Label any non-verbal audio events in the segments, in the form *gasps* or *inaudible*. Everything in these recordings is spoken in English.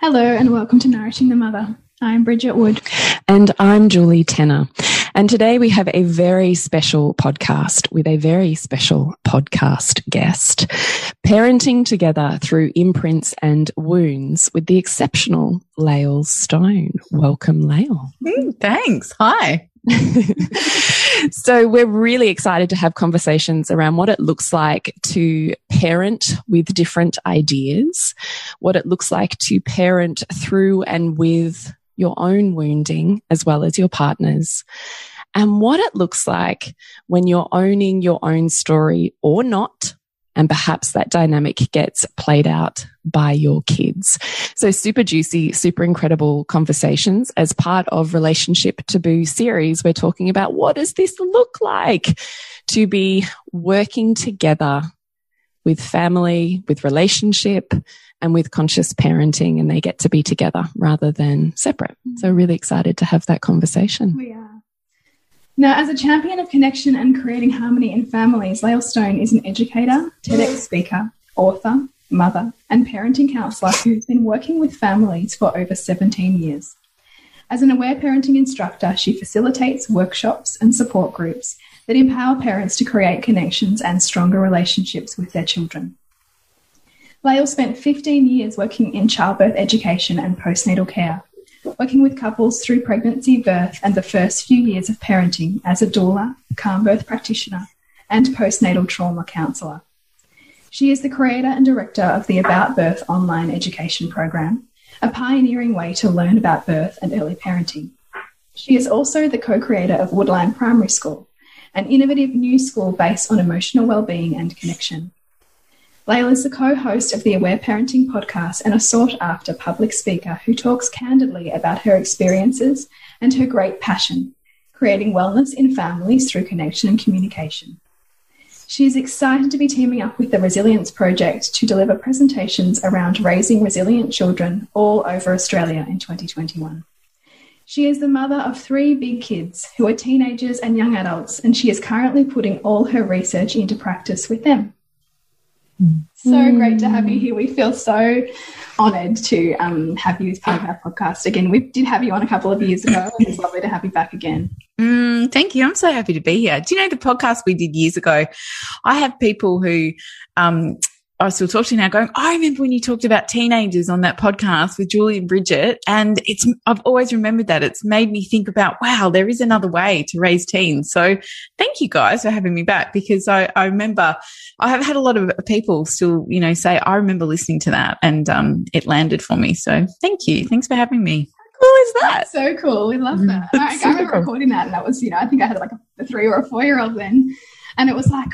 Hello, and welcome to Nourishing the Mother. I'm Bridget Wood. And I'm Julie Tenner. And today we have a very special podcast with a very special podcast guest. Parenting together through imprints and wounds with the exceptional Lael Stone. Welcome, Lael. Mm, thanks. Hi. *laughs* so we're really excited to have conversations around what it looks like to parent with different ideas, what it looks like to parent through and with your own wounding as well as your partner's, and what it looks like when you're owning your own story or not. And perhaps that dynamic gets played out by your kids. So super juicy, super incredible conversations as part of Relationship Taboo series. We're talking about what does this look like to be working together with family, with relationship, and with conscious parenting, and they get to be together rather than separate. So, really excited to have that conversation. We are. Now, as a champion of connection and creating harmony in families, Lael Stone is an educator, TEDx speaker, author, mother, and parenting counsellor who's been working with families for over 17 years. As an aware parenting instructor, she facilitates workshops and support groups that empower parents to create connections and stronger relationships with their children. Lael spent 15 years working in childbirth education and postnatal care, working with couples through pregnancy, birth, and the first few years of parenting as a doula, calm birth practitioner, and postnatal trauma counsellor. She is the creator and director of the About Birth online education program, a pioneering way to learn about birth and early parenting. She is also the co creator of Woodline Primary School, an innovative new school based on emotional well-being and connection. Lael is the co host of the Aware Parenting podcast and a sought after public speaker who talks candidly about her experiences and her great passion, creating wellness in families through connection and communication. She is excited to be teaming up with the Resilience Project to deliver presentations around raising resilient children all over Australia in 2021. She is the mother of three big kids who are teenagers and young adults, and she is currently putting all her research into practice with them. So great to have you here. We feel so honoured to um, have you as part of our podcast again. We did have you on a couple of years ago, and it's *coughs* lovely to have you back again. Mm, thank you. I'm so happy to be here. Do you know the podcast we did years ago? I have people who um, I still talk to you now going, I remember when you talked about teenagers on that podcast with Julie and Bridget. And it's, I've always remembered that. It's made me think about, wow, there is another way to raise teens. So thank you guys for having me back because I, I remember I have had a lot of people still, you know, say, I remember listening to that and, um, it landed for me. So thank you. Thanks for having me. Cool is that? That's so cool. We love that. I, I remember recording that and that was, you know, I think I had like a, a three or a four year old then. And it was like,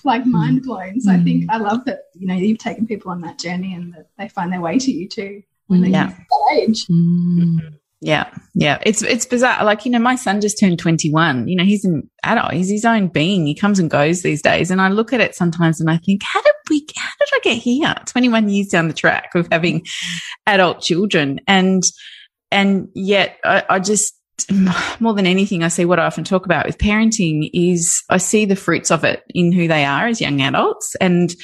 *laughs* like mm. mind blown. So mm. I think mm. I love that you know you've taken people on that journey and that they find their way to you too when they yeah. get that age. Mm. Yeah, yeah, it's it's bizarre. Like you know, my son just turned twenty one. You know, he's an adult. He's his own being. He comes and goes these days, and I look at it sometimes and I think, how did we? How did I get here? Twenty one years down the track of having adult children, and and yet I, I just more than anything, I see what I often talk about with parenting is I see the fruits of it in who they are as young adults. And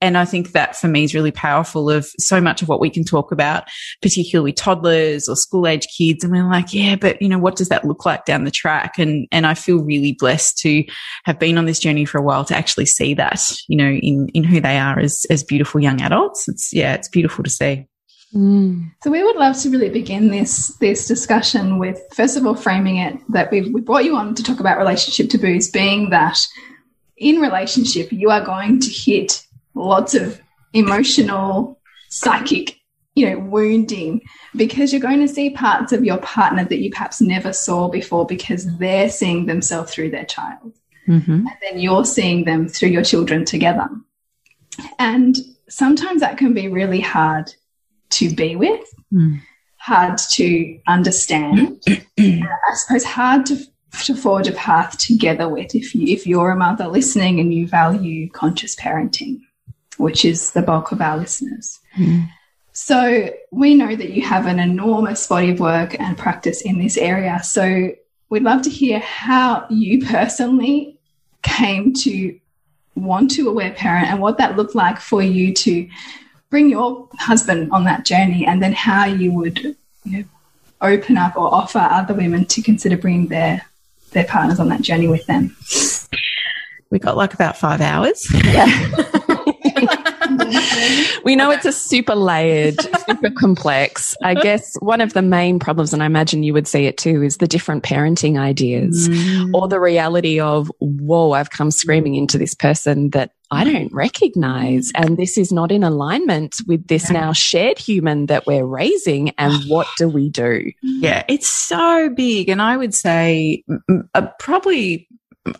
and I think that for me is really powerful of so much of what we can talk about, particularly toddlers or school age kids. And we're like, yeah, but you know, what does that look like down the track? And, and I feel really blessed to have been on this journey for a while to actually see that, you know, in, in who they are as, as beautiful young adults. It's, yeah, it's beautiful to see. Mm. So we would love to really begin this this discussion with first of all framing it that we we brought you on to talk about relationship taboos, being that in relationship you are going to hit lots of emotional, psychic, you know, wounding because you're going to see parts of your partner that you perhaps never saw before because they're seeing themselves through their child. Mm -hmm. And then you're seeing them through your children together. And sometimes that can be really hard to be with, mm. hard to understand, *clears throat* I suppose hard to to forge a path together with if you if you're a mother listening and you value conscious parenting which is the bulk of our listeners. Mm. So we know that you have an enormous body of work and practice in this area. So we'd love to hear how you personally came to want to aware parent and what that looked like for you to bring your husband on that journey and then how you would you know, open up or offer other women to consider bringing their their partners on that journey with them. We got like about five hours. Yeah. *laughs* we know it's a super layered, super complex. I guess one of the main problems, and I imagine you would see it too, is the different parenting ideas mm. or the reality of, whoa, I've come screaming into this person that I don't recognize. And this is not in alignment with this now shared human that we're raising. And *sighs* what do we do? Yeah, it's so big. And I would say uh, probably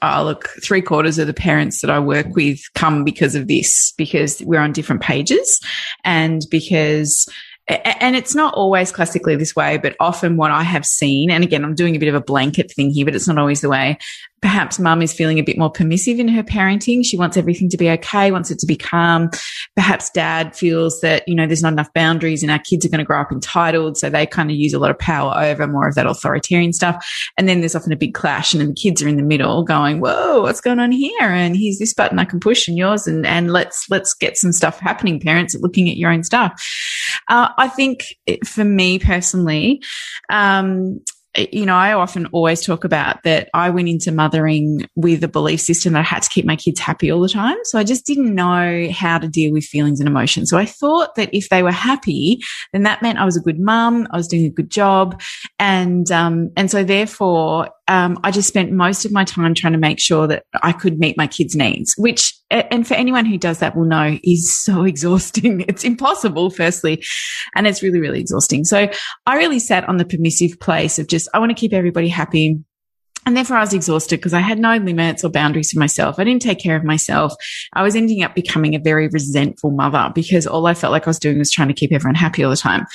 oh, look, three quarters of the parents that I work with come because of this, because we're on different pages and because and it's not always classically this way, but often what I have seen, and again, I'm doing a bit of a blanket thing here, but it's not always the way perhaps mum is feeling a bit more permissive in her parenting. She wants everything to be okay, wants it to be calm. Perhaps dad feels that, you know, there's not enough boundaries and our kids are going to grow up entitled. So they kind of use a lot of power over more of that authoritarian stuff. And then there's often a big clash and then the kids are in the middle going, whoa, what's going on here? And here's this button I can push and yours. And, and let's, let's get some stuff happening, parents, looking at your own stuff. Uh, I think for me personally, um, you know, I often always talk about that I went into mothering with a belief system that I had to keep my kids happy all the time. So I just didn't know how to deal with feelings and emotions. So I thought that if they were happy, then that meant I was a good mum, I was doing a good job. And, um, and so therefore, um, I just spent most of my time trying to make sure that I could meet my kids' needs, which, and for anyone who does that will know is so *laughs* exhausting. It's impossible, firstly, and it's really, really exhausting. So I really sat on the permissive place of just, I want to keep everybody happy. And therefore I was exhausted because I had no limits or boundaries for myself. I didn't take care of myself. I was ending up becoming a very resentful mother because all I felt like I was doing was trying to keep everyone happy all the time.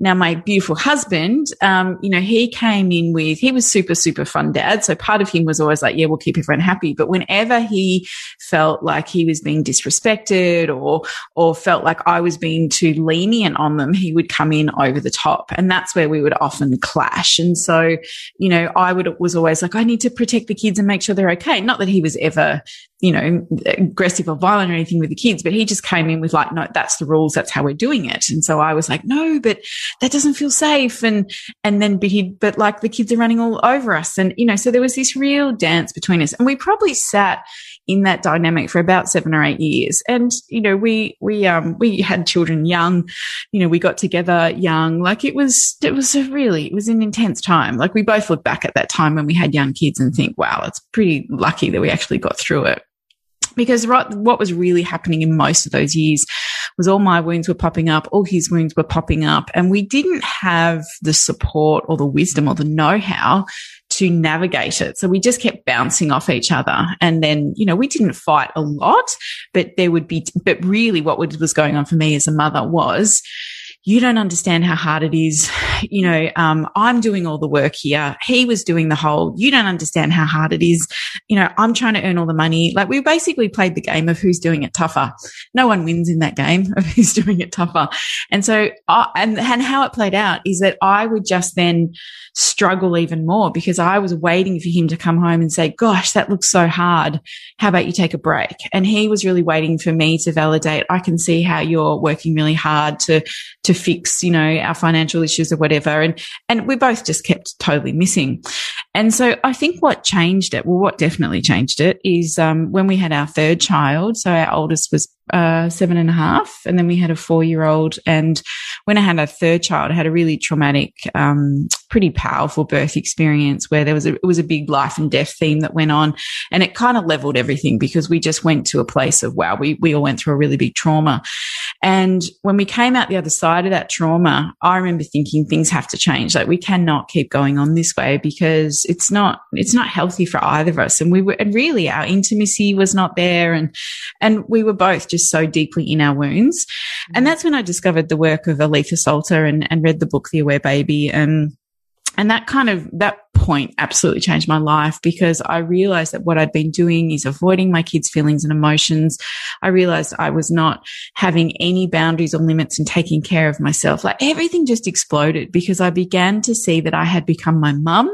Now, my beautiful husband, um, you know, he came in with, he was super, super fun dad. So part of him was always like, yeah, we'll keep everyone happy. But whenever he felt like he was being disrespected or, or felt like I was being too lenient on them, he would come in over the top. And that's where we would often clash. And so, you know, I would, was always like, I need to protect the kids and make sure they're okay. Not that he was ever, you know, aggressive or violent or anything with the kids, but he just came in with like, no, that's the rules. That's how we're doing it. And so I was like, no, but that doesn't feel safe. And, and then, but he, but like the kids are running all over us. And, you know, so there was this real dance between us and we probably sat in that dynamic for about seven or eight years. And, you know, we, we, um, we had children young, you know, we got together young. Like it was, it was a really, it was an intense time. Like we both look back at that time when we had young kids and think, wow, it's pretty lucky that we actually got through it because what was really happening in most of those years was all my wounds were popping up, all his wounds were popping up, and we didn't have the support or the wisdom or the know how to navigate it. So we just kept bouncing off each other. And then, you know, we didn't fight a lot, but there would be, but really what was going on for me as a mother was, you don't understand how hard it is. You know, um, I'm doing all the work here. He was doing the whole, you don't understand how hard it is. You know, I'm trying to earn all the money. Like we basically played the game of who's doing it tougher. No one wins in that game *laughs* of who's doing it tougher. And so, and, and how it played out is that I would just then struggle even more because I was waiting for him to come home and say, gosh, that looks so hard. How about you take a break? And he was really waiting for me to validate. I can see how you're working really hard to, to fix, you know, our financial issues or whatever. And, and we both just kept totally missing. And so I think what changed it, well, what definitely changed it is, um, when we had our third child. So our oldest was uh, seven and a half, and then we had a four year old. And when I had a third child, I had a really traumatic, um, pretty powerful birth experience where there was a, it was a big life and death theme that went on, and it kind of leveled everything because we just went to a place of wow, we we all went through a really big trauma. And when we came out the other side of that trauma, I remember thinking things have to change. Like we cannot keep going on this way because it's not it's not healthy for either of us. And we were and really our intimacy was not there, and and we were both just so deeply in our wounds. And mm. that's when I discovered the work of Aletha Solter and, and read the book The Aware Baby and and that kind of that point absolutely changed my life because I realized that what I'd been doing is avoiding my kids' feelings and emotions. I realized I was not having any boundaries or limits and taking care of myself. Like everything just exploded because I began to see that I had become my mum.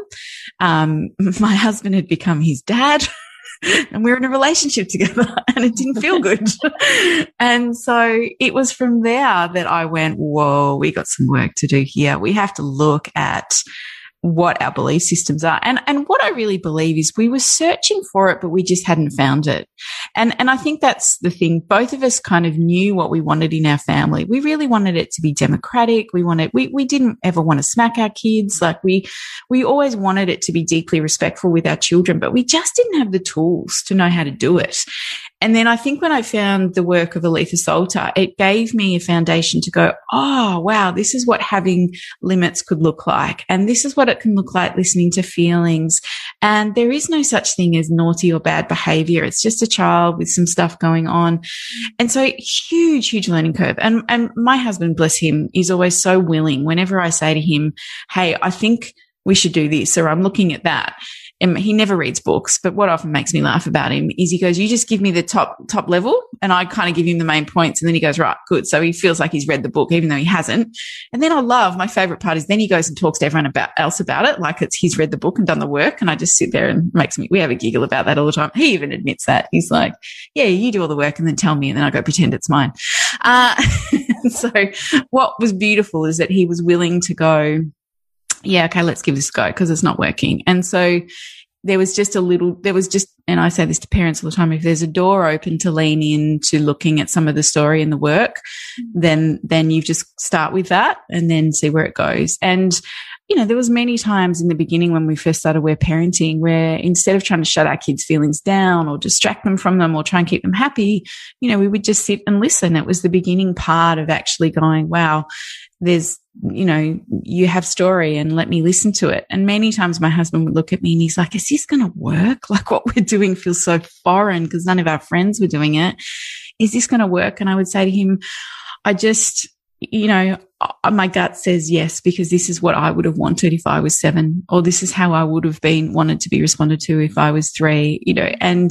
Um, *laughs* my husband had become his dad. *laughs* and we were in a relationship together *laughs* and it didn't feel good. and so it was from there that I went, whoa, we got some work to do here. We have to look at what our belief systems are. And, and what I really believe is we were searching for it, but we just hadn't found it. And, and I think that's the thing. Both of us kind of knew what we wanted in our family. We really wanted it to be democratic. We wanted, we, we didn't ever want to smack our kids. Like we, we always wanted it to be deeply respectful with our children, but we just didn't have the tools to know how to do it. And then I think when I found the work of Aletha Solter, it gave me a foundation to go, oh, wow, this is what having limits could look like. And this is what it can look like listening to feelings. And there is no such thing as naughty or bad behavior. It's just a child with some stuff going on. And so huge, huge learning curve. And, and my husband, bless him, is always so willing whenever I say to him, Hey, I think we should do this or I'm looking at that and he never reads books, but what often makes me laugh about him is he goes, you just give me the top, top level and I kind of give him the main points. And then he goes, right, good. So he feels like he's read the book, even though he hasn't. And then I love my favorite part is then he goes and talks to everyone about else about it. Like it's, he's read the book and done the work. And I just sit there and makes me, we have a giggle about that all the time. He even admits that he's like, yeah, you do all the work and then tell me. And then I go pretend it's mine. Uh, *laughs* so what was beautiful is that he was willing to go, yeah, okay, let's give this a go because it's not working. And so there was just a little, there was just, and I say this to parents all the time, if there's a door open to lean into looking at some of the story and the work, mm-hmm. then, then you just start with that and then see where it goes. And, you know, there was many times in the beginning when we first started aware parenting where instead of trying to shut our kids' feelings down or distract them from them or try and keep them happy, you know, we would just sit and listen. It was the beginning part of actually going, wow, there's, you know, you have story and let me listen to it. And many times my husband would look at me and he's like, is this going to work? *laughs* Like what we're doing feels so foreign because none of our friends were doing it. Is this going to work? And I would say to him, I just, you know, uh, my gut says yes, because this is what I would have wanted if I was seven, or this is how I would have been wanted to be responded to if I was three, you know, and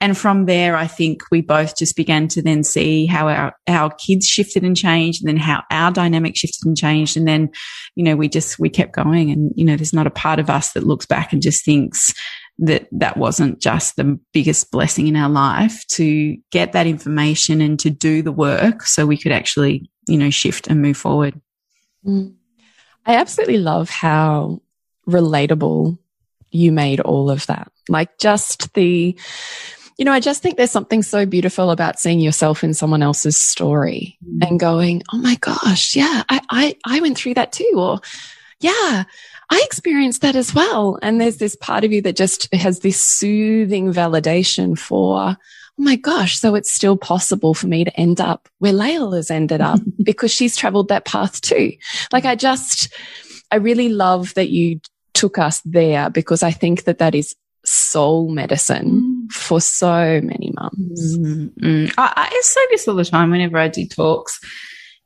and from there, I think we both just began to then see how our, our kids shifted and changed and then how our dynamic shifted and changed. And then, you know, we just, we kept going and, you know, there's not a part of us that looks back and just thinks that that wasn't just the biggest blessing in our life to get that information and to do the work so we could actually, you know, shift and move forward. Mm. I absolutely love how relatable you made all of that. Like just the, you know, I just think there's something so beautiful about seeing yourself in someone else's story mm. and going, Oh my gosh. Yeah. I, I, I went through that too. Or yeah, I experienced that as well. And there's this part of you that just has this soothing validation for, oh my gosh, so it's still possible for me to end up where Lael has ended up *laughs* because she's traveled that path too. Like I just, I really love that you took us there because I think that that is soul medicine. For so many mums. Mm, mm. I, I, say this all the time whenever I do talks.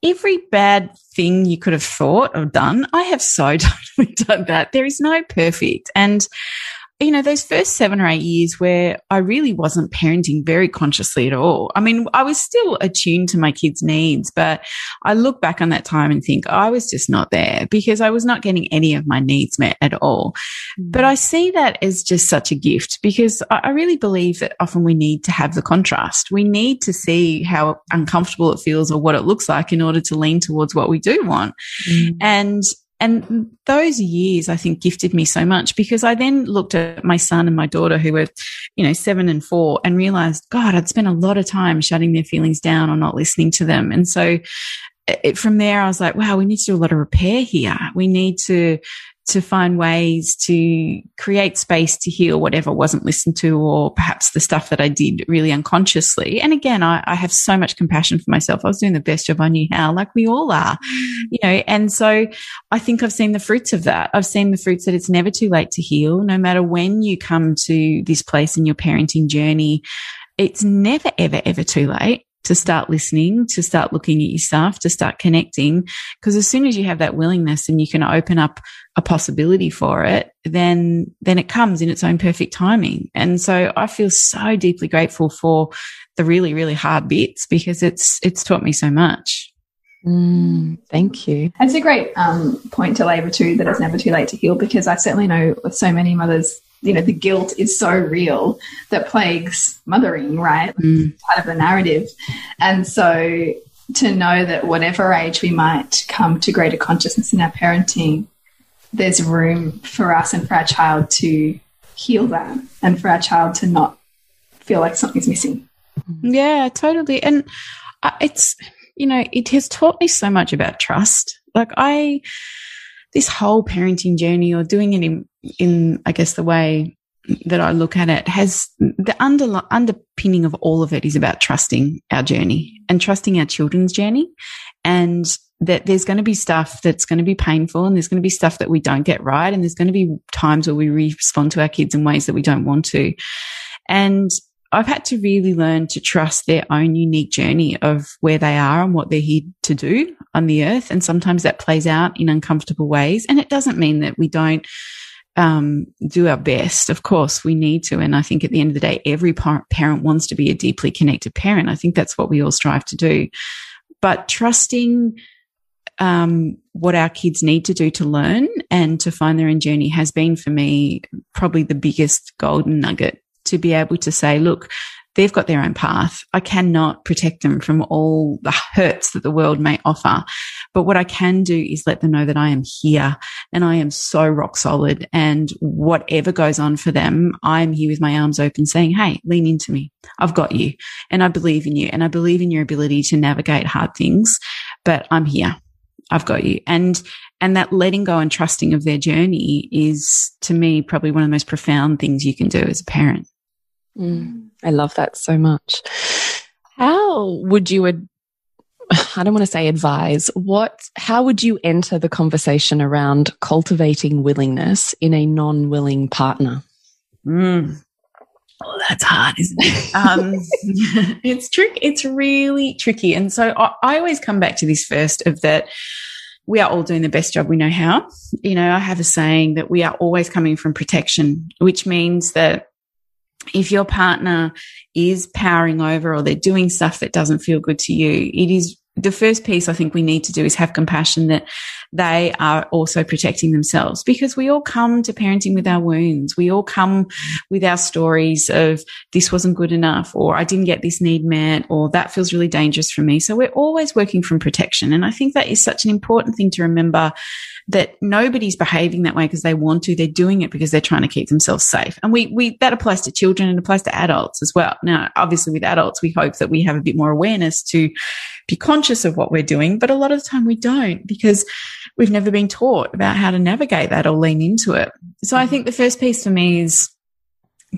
every bad thing you could have thought or done, I have so *laughs* totally done that. There is no perfect. And you know, those first seven or eight years where I really wasn't parenting very consciously at all. I mean, I was still attuned to my kids' needs, but I look back on that time and think I was just not there because I was not getting any of my needs met at all. Mm. But I see that as just such a gift because I really believe that often we need to have the contrast. We need to see how uncomfortable it feels or what it looks like in order to lean towards what we do want. Mm. And and those years, I think, gifted me so much because I then looked at my son and my daughter who were, you know, seven and four and realized, God, I'd spent a lot of time shutting their feelings down or not listening to them. And so it, from there, I was like, wow, we need to do a lot of repair here. We need to to find ways to create space to heal whatever wasn't listened to or perhaps the stuff that I did really unconsciously. And again, I, I, have so much compassion for myself. I was doing the best job I knew how, like we all are, you know, and so I think I've seen the fruits of that. I've seen the fruits that it's never too late to heal. No matter when you come to this place in your parenting journey, it's never, ever, ever too late to start listening, to start looking at yourself, to start connecting. Because as soon as you have that willingness and you can open up a possibility for it, then, then it comes in its own perfect timing. And so I feel so deeply grateful for the really, really hard bits because it's, it's taught me so much. Mm, thank you. That's a great um, point to labour too that it's never too late to heal because I certainly know with so many mothers you know the guilt is so real that plagues mothering right? Mm. part of the narrative. And so to know that whatever age we might come to greater consciousness in our parenting there's room for us and for our child to heal that and for our child to not feel like something's missing. Yeah totally. And uh, it's you know it has taught me so much about trust. Like i this whole parenting journey or doing it in, in, I guess, the way that I look at it has the under, underpinning of all of it is about trusting our journey and trusting our children's journey and that there's going to be stuff that's going to be painful and there's going to be stuff that we don't get right. And there's going to be times where we respond to our kids in ways that we don't want to. And I've had to really learn to trust their own unique journey of where they are and what they're here to do on the earth. And sometimes that plays out in uncomfortable ways. And it doesn't mean that we don't um, do our best. Of course, we need to. And I think at the end of the day, every parent wants to be a deeply connected parent. I think that's what we all strive to do. But trusting um, what our kids need to do to learn and to find their own journey has been for me probably the biggest golden nugget to be able to say, look, they've got their own path. I cannot protect them from all the hurts that the world may offer. But what I can do is let them know that I am here and I am so rock solid. And whatever goes on for them, I'm here with my arms open saying, Hey, lean into me. I've got you and I believe in you and I believe in your ability to navigate hard things, but I'm here. I've got you. And, and that letting go and trusting of their journey is to me probably one of the most profound things you can do as a parent. Mm, I love that so much. How would you, *laughs* I don't want to say advise, what, how would you enter the conversation around cultivating willingness in a non willing partner? Mm. Oh, that's hard, isn't it? *laughs* Um, *laughs* it's trick. It's really tricky. And so I, I always come back to this first of that we are all doing the best job we know how. You know, I have a saying that we are always coming from protection, which means that if your partner is powering over or they're doing stuff that doesn't feel good to you, it is the first piece I think we need to do is have compassion that they are also protecting themselves because we all come to parenting with our wounds. We all come with our stories of this wasn't good enough or I didn't get this need met or that feels really dangerous for me. So we're always working from protection. And I think that is such an important thing to remember that nobody's behaving that way because they want to. They're doing it because they're trying to keep themselves safe. And we, we, that applies to children and applies to adults as well. Now, obviously with adults, we hope that we have a bit more awareness to be conscious of what we're doing. But a lot of the time we don't because we've never been taught about how to navigate that or lean into it. So I think the first piece for me is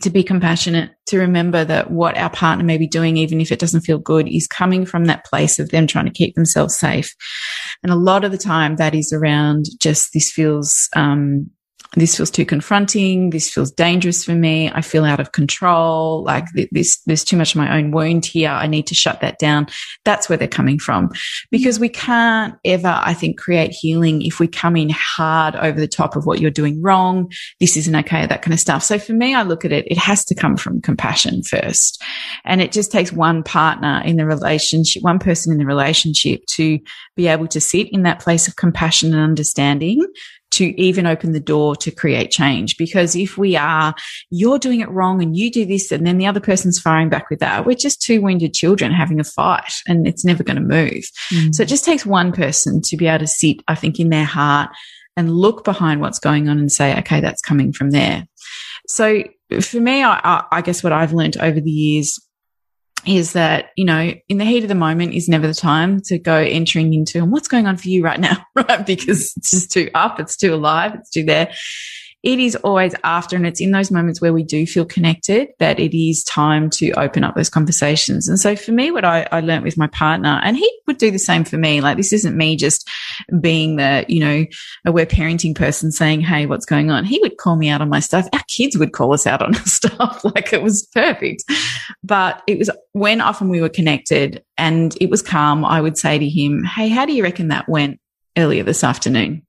to be compassionate, to remember that what our partner may be doing, even if it doesn't feel good, is coming from that place of them trying to keep themselves safe. And a lot of the time that is around just this feels, um, this feels too confronting. This feels dangerous for me. I feel out of control. Like this, there's too much of my own wound here. I need to shut that down. That's where they're coming from because we can't ever, I think, create healing if we come in hard over the top of what you're doing wrong. This isn't okay, that kind of stuff. So for me, I look at it, it has to come from compassion first. And it just takes one partner in the relationship, one person in the relationship to be able to sit in that place of compassion and understanding to even open the door to create change. Because if we are, you're doing it wrong and you do this and then the other person's firing back with that, we're just two wounded children having a fight and it's never going to move. Mm. So it just takes one person to be able to sit, I think, in their heart and look behind what's going on and say, okay, that's coming from there. So for me, I, I guess what I've learned over the years is that, you know, in the heat of the moment is never the time to go entering into and what's going on for you right now, *laughs* right? Because it's just too up, it's too alive, it's too there it is always after, and it's in those moments where we do feel connected that it is time to open up those conversations. And so for me, what I, I learned with my partner, and he would do the same for me. Like this isn't me just being the, you know, aware parenting person saying, Hey, what's going on? He would call me out on my stuff. Our kids would call us out on *laughs* our stuff. like it was perfect. But it was when often we were connected and it was calm, I would say to him, Hey, how do you reckon that went earlier this afternoon?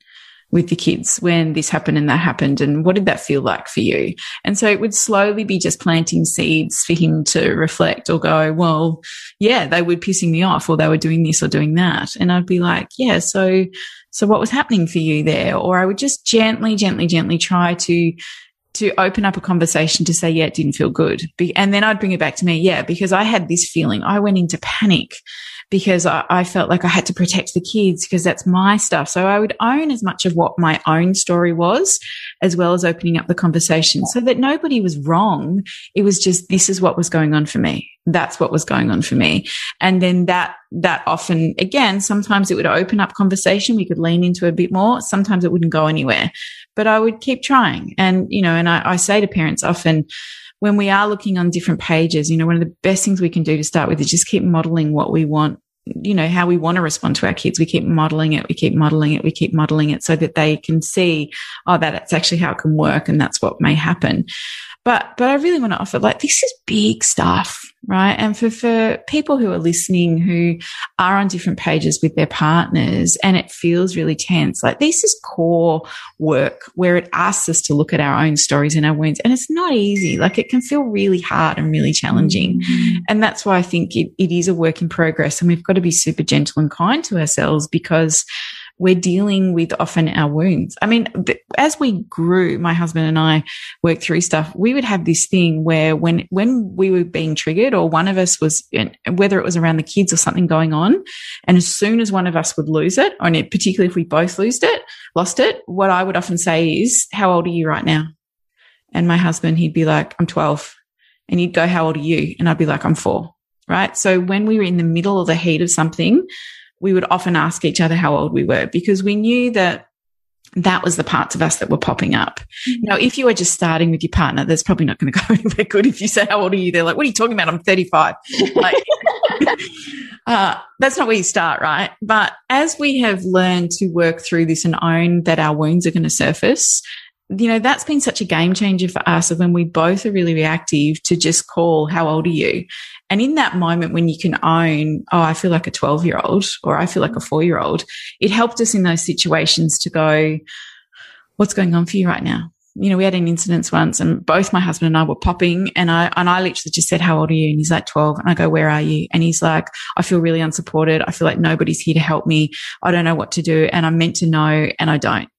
With the kids when this happened and that happened and what did that feel like for you and so it would slowly be just planting seeds for him to reflect or go well yeah they were pissing me off or they were doing this or doing that and i'd be like yeah so so what was happening for you there or i would just gently gently gently try to to open up a conversation to say, yeah, it didn't feel good. and then I'd bring it back to me. Yeah, because I had this feeling. I went into panic because I, I, felt like I had to protect the kids because that's my stuff. So I would own as much of what my own story was, as well as opening up the conversation so that nobody was wrong. It was just, this is what was going on for me. That's what was going on for me. And then that, that often, again, sometimes it would open up conversation. We could lean into a bit more. Sometimes it wouldn't go anywhere, but I would keep trying. And, you know, and I, I say to parents often, when we are looking on different pages, you know, one of the best things we can do to start with is just keep modeling what we want you know, how we want to respond to our kids. We keep modeling it. We keep modeling it. We keep modeling it so that they can see, oh, that that's actually how it can work. And that's what may happen. But, but I really want to offer like, this is big stuff, right? And for, for people who are listening who are on different pages with their partners and it feels really tense, like this is core work where it asks us to look at our own stories and our wounds. And it's not easy. Like it can feel really hard and really challenging. Mm-hmm. And that's why I think it, it is a work in progress and we've got to be super gentle and kind to ourselves because we're dealing with often our wounds. I mean, as we grew, my husband and I worked through stuff. We would have this thing where when, when we were being triggered or one of us was, whether it was around the kids or something going on, and as soon as one of us would lose it, or particularly if we both lost it, lost it, what I would often say is, how old are you right now? And my husband, he'd be like, I'm 12. And he'd go, how old are you? And I'd be like, I'm four. Right. So when we were in the middle of the heat of something, we would often ask each other how old we were because we knew that that was the parts of us that were popping up. Mm-hmm. Now, if you were just starting with your partner, that's probably not going to go *laughs* anywhere good. If you say, how old are you? They're like, what are you talking about? I'm 35. like, *laughs* uh, that's not where you start, right? But as we have learned to work through this and own that our wounds are going to surface, you know, that's been such a game changer for us of when we both are really reactive to just call, how old are you? And in that moment when you can own, oh, I feel like a 12 year old or I feel like a mm. four year old, it helped us in those situations to go, what's going on for you right now? You know, we had an incident once and both my husband and I were popping and I, and I literally just said, how old are you? And he's like 12. And I go, where are you? And he's like, I feel really unsupported. I feel like nobody's here to help me. I don't know what to do. And I'm meant to know and I don't.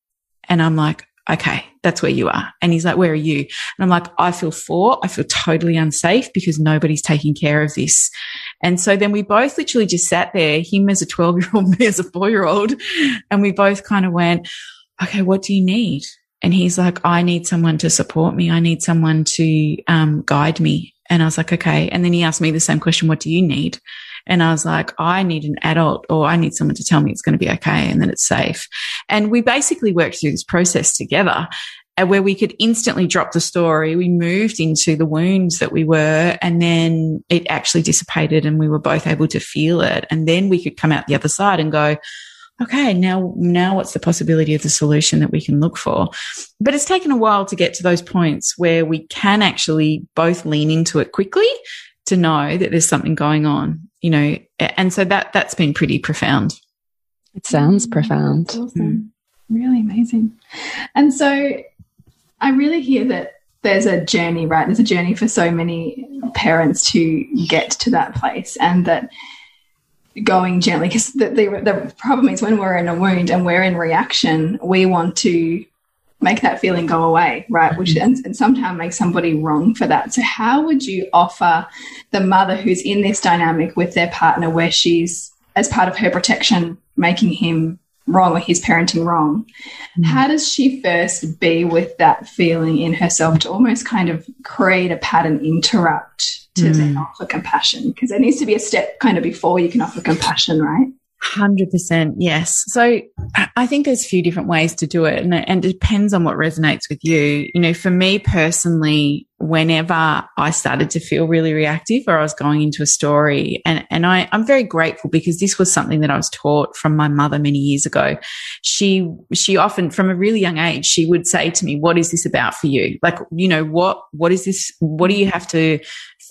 And I'm like, okay, that's where you are. And he's like, where are you? And I'm like, I feel four. I feel totally unsafe because nobody's taking care of this. And so then we both literally just sat there, him as a 12 year old, *laughs* me as a four year old. And we both kind of went, okay, what do you need? And he's like, I need someone to support me. I need someone to um, guide me. And I was like, okay. And then he asked me the same question, what do you need? And I was like, I need an adult or I need someone to tell me it's going to be okay and that it's safe. And we basically worked through this process together uh, where we could instantly drop the story. We moved into the wounds that we were, and then it actually dissipated, and we were both able to feel it. And then we could come out the other side and go, okay, now, now what's the possibility of the solution that we can look for? But it's taken a while to get to those points where we can actually both lean into it quickly to know that there's something going on, you know, and so that, that's been pretty profound. It sounds profound. Awesome. Mm. Really amazing. And so I really hear that there's a journey, right? There's a journey for so many parents to get to that place and that going gently because the, the, the problem is when we're in a wound and we're in reaction, we want to make that feeling go away, right? Which and, and sometimes makes somebody wrong for that. So how would you offer the mother who's in this dynamic with their partner where she's as part of her protection making him wrong or his parenting wrong. Mm. How does she first be with that feeling in herself to almost kind of create a pattern interrupt to mm. then offer compassion? Because there needs to be a step kind of before you can offer compassion, right? 100% yes. So I think there's a few different ways to do it and, and it depends on what resonates with you. You know, for me personally, whenever I started to feel really reactive or I was going into a story. And, and I, I'm very grateful because this was something that I was taught from my mother many years ago. She, she often from a really young age, she would say to me, what is this about for you? Like, you know, what, what is this? What do you have to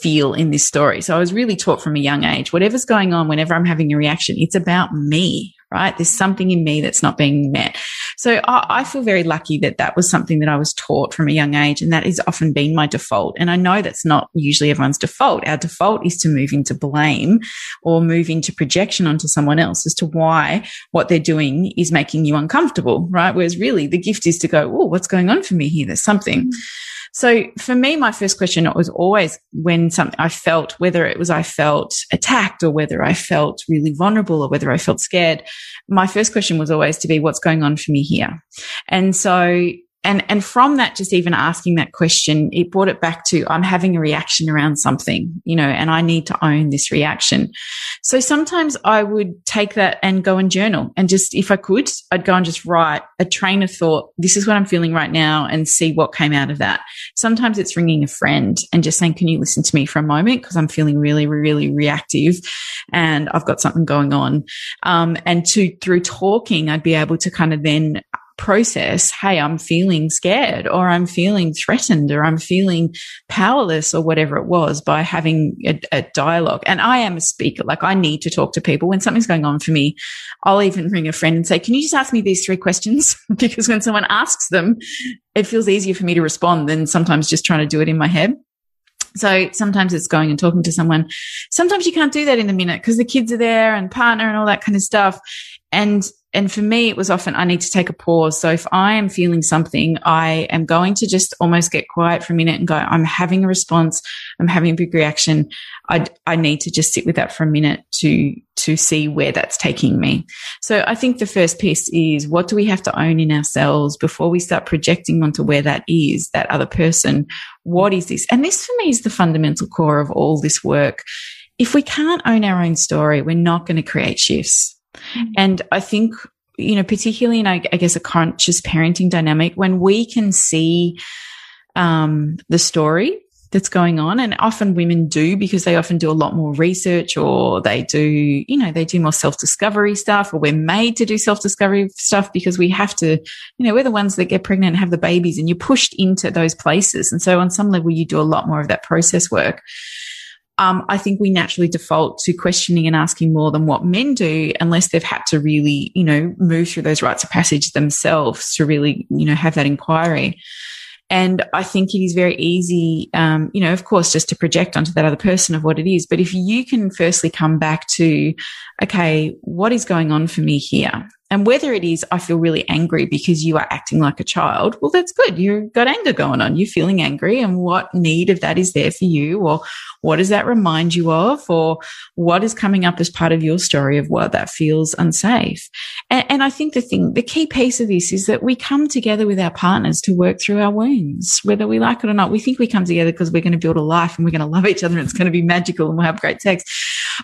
feel in this story? So I was really taught from a young age, whatever's going on, whenever I'm having a reaction, it's about me, right? There's something in me that's not being met. So I, I, feel very lucky that that was something that I was taught from a young age. And that has often been my default. And I know that's not usually everyone's default. Our default is to move into blame or move into projection onto someone else as to why what they're doing is making you uncomfortable, right? Whereas really the gift is to go, Oh, what's going on for me here? There's something. Mm-hmm. So for me, my first question was always when something I felt, whether it was I felt attacked or whether I felt really vulnerable or whether I felt scared, my first question was always to be, what's going on for me here? And so and and from that just even asking that question it brought it back to i'm having a reaction around something you know and i need to own this reaction. So sometimes i would take that and go and journal. And just if i could i'd go and just write a train of thought this is what i'm feeling right now and see what came out of that. Sometimes it's ringing a friend and just saying can you listen to me for a moment? Because i'm feeling really really reactive and i've got something going on. Um, and to through talking i'd be able to kind of then process, hey, I'm feeling scared or I'm feeling threatened or I'm feeling powerless or whatever it was by having a, a, dialogue. And I am a speaker. Like I need to talk to people when something's going on for me. I'll even ring a friend and say, can you just ask me these three questions? *laughs* because when someone asks them, it feels easier for me to respond than sometimes just trying to do it in my head. So sometimes it's going and talking to someone. Sometimes you can't do that in a minute because the kids are there and partner and all that kind of stuff. And and for me, it was often I need to take a pause. So if I am feeling something, I am going to just almost get quiet for a minute and go, I'm having a response. I'm having a big reaction. I, I need to just sit with that for a minute to, to see where that's taking me. So I think the first piece is what do we have to own in ourselves before we start projecting onto where that is, that other person? What is this? And this for me is the fundamental core of all this work. If we can't own our own story, we're not going to create shifts Mm-hmm. And I think, you know, particularly in, I, I guess, a conscious parenting dynamic, when we can see um, the story that's going on. And often women do because they often do a lot more research or they do, you know, they do more self discovery stuff or we're made to do self discovery stuff because we have to, you know, we're the ones that get pregnant and have the babies and you're pushed into those places. And so on some level, you do a lot more of that process work um, I think we naturally default to questioning and asking more than what men do, unless they've had to really, you know, move through those rites of passage themselves to really, you know, have that inquiry. And I think it is very easy, um, you know, of course, just to project onto that other person of what it is. But if you can firstly come back to, okay, what is going on for me here? And whether it is, I feel really angry because you are acting like a child, well, that's good. You've got anger going on. You're feeling angry. And what need of that is there for you? Or what does that remind you of? Or what is coming up as part of your story of what that feels unsafe? And, and I think the thing, the key piece of this is that we come together with our partners to work through our wounds, whether we like it or not. We think we come together because we're going to build a life and we're going to love each other and it's going to be magical and we'll have great sex.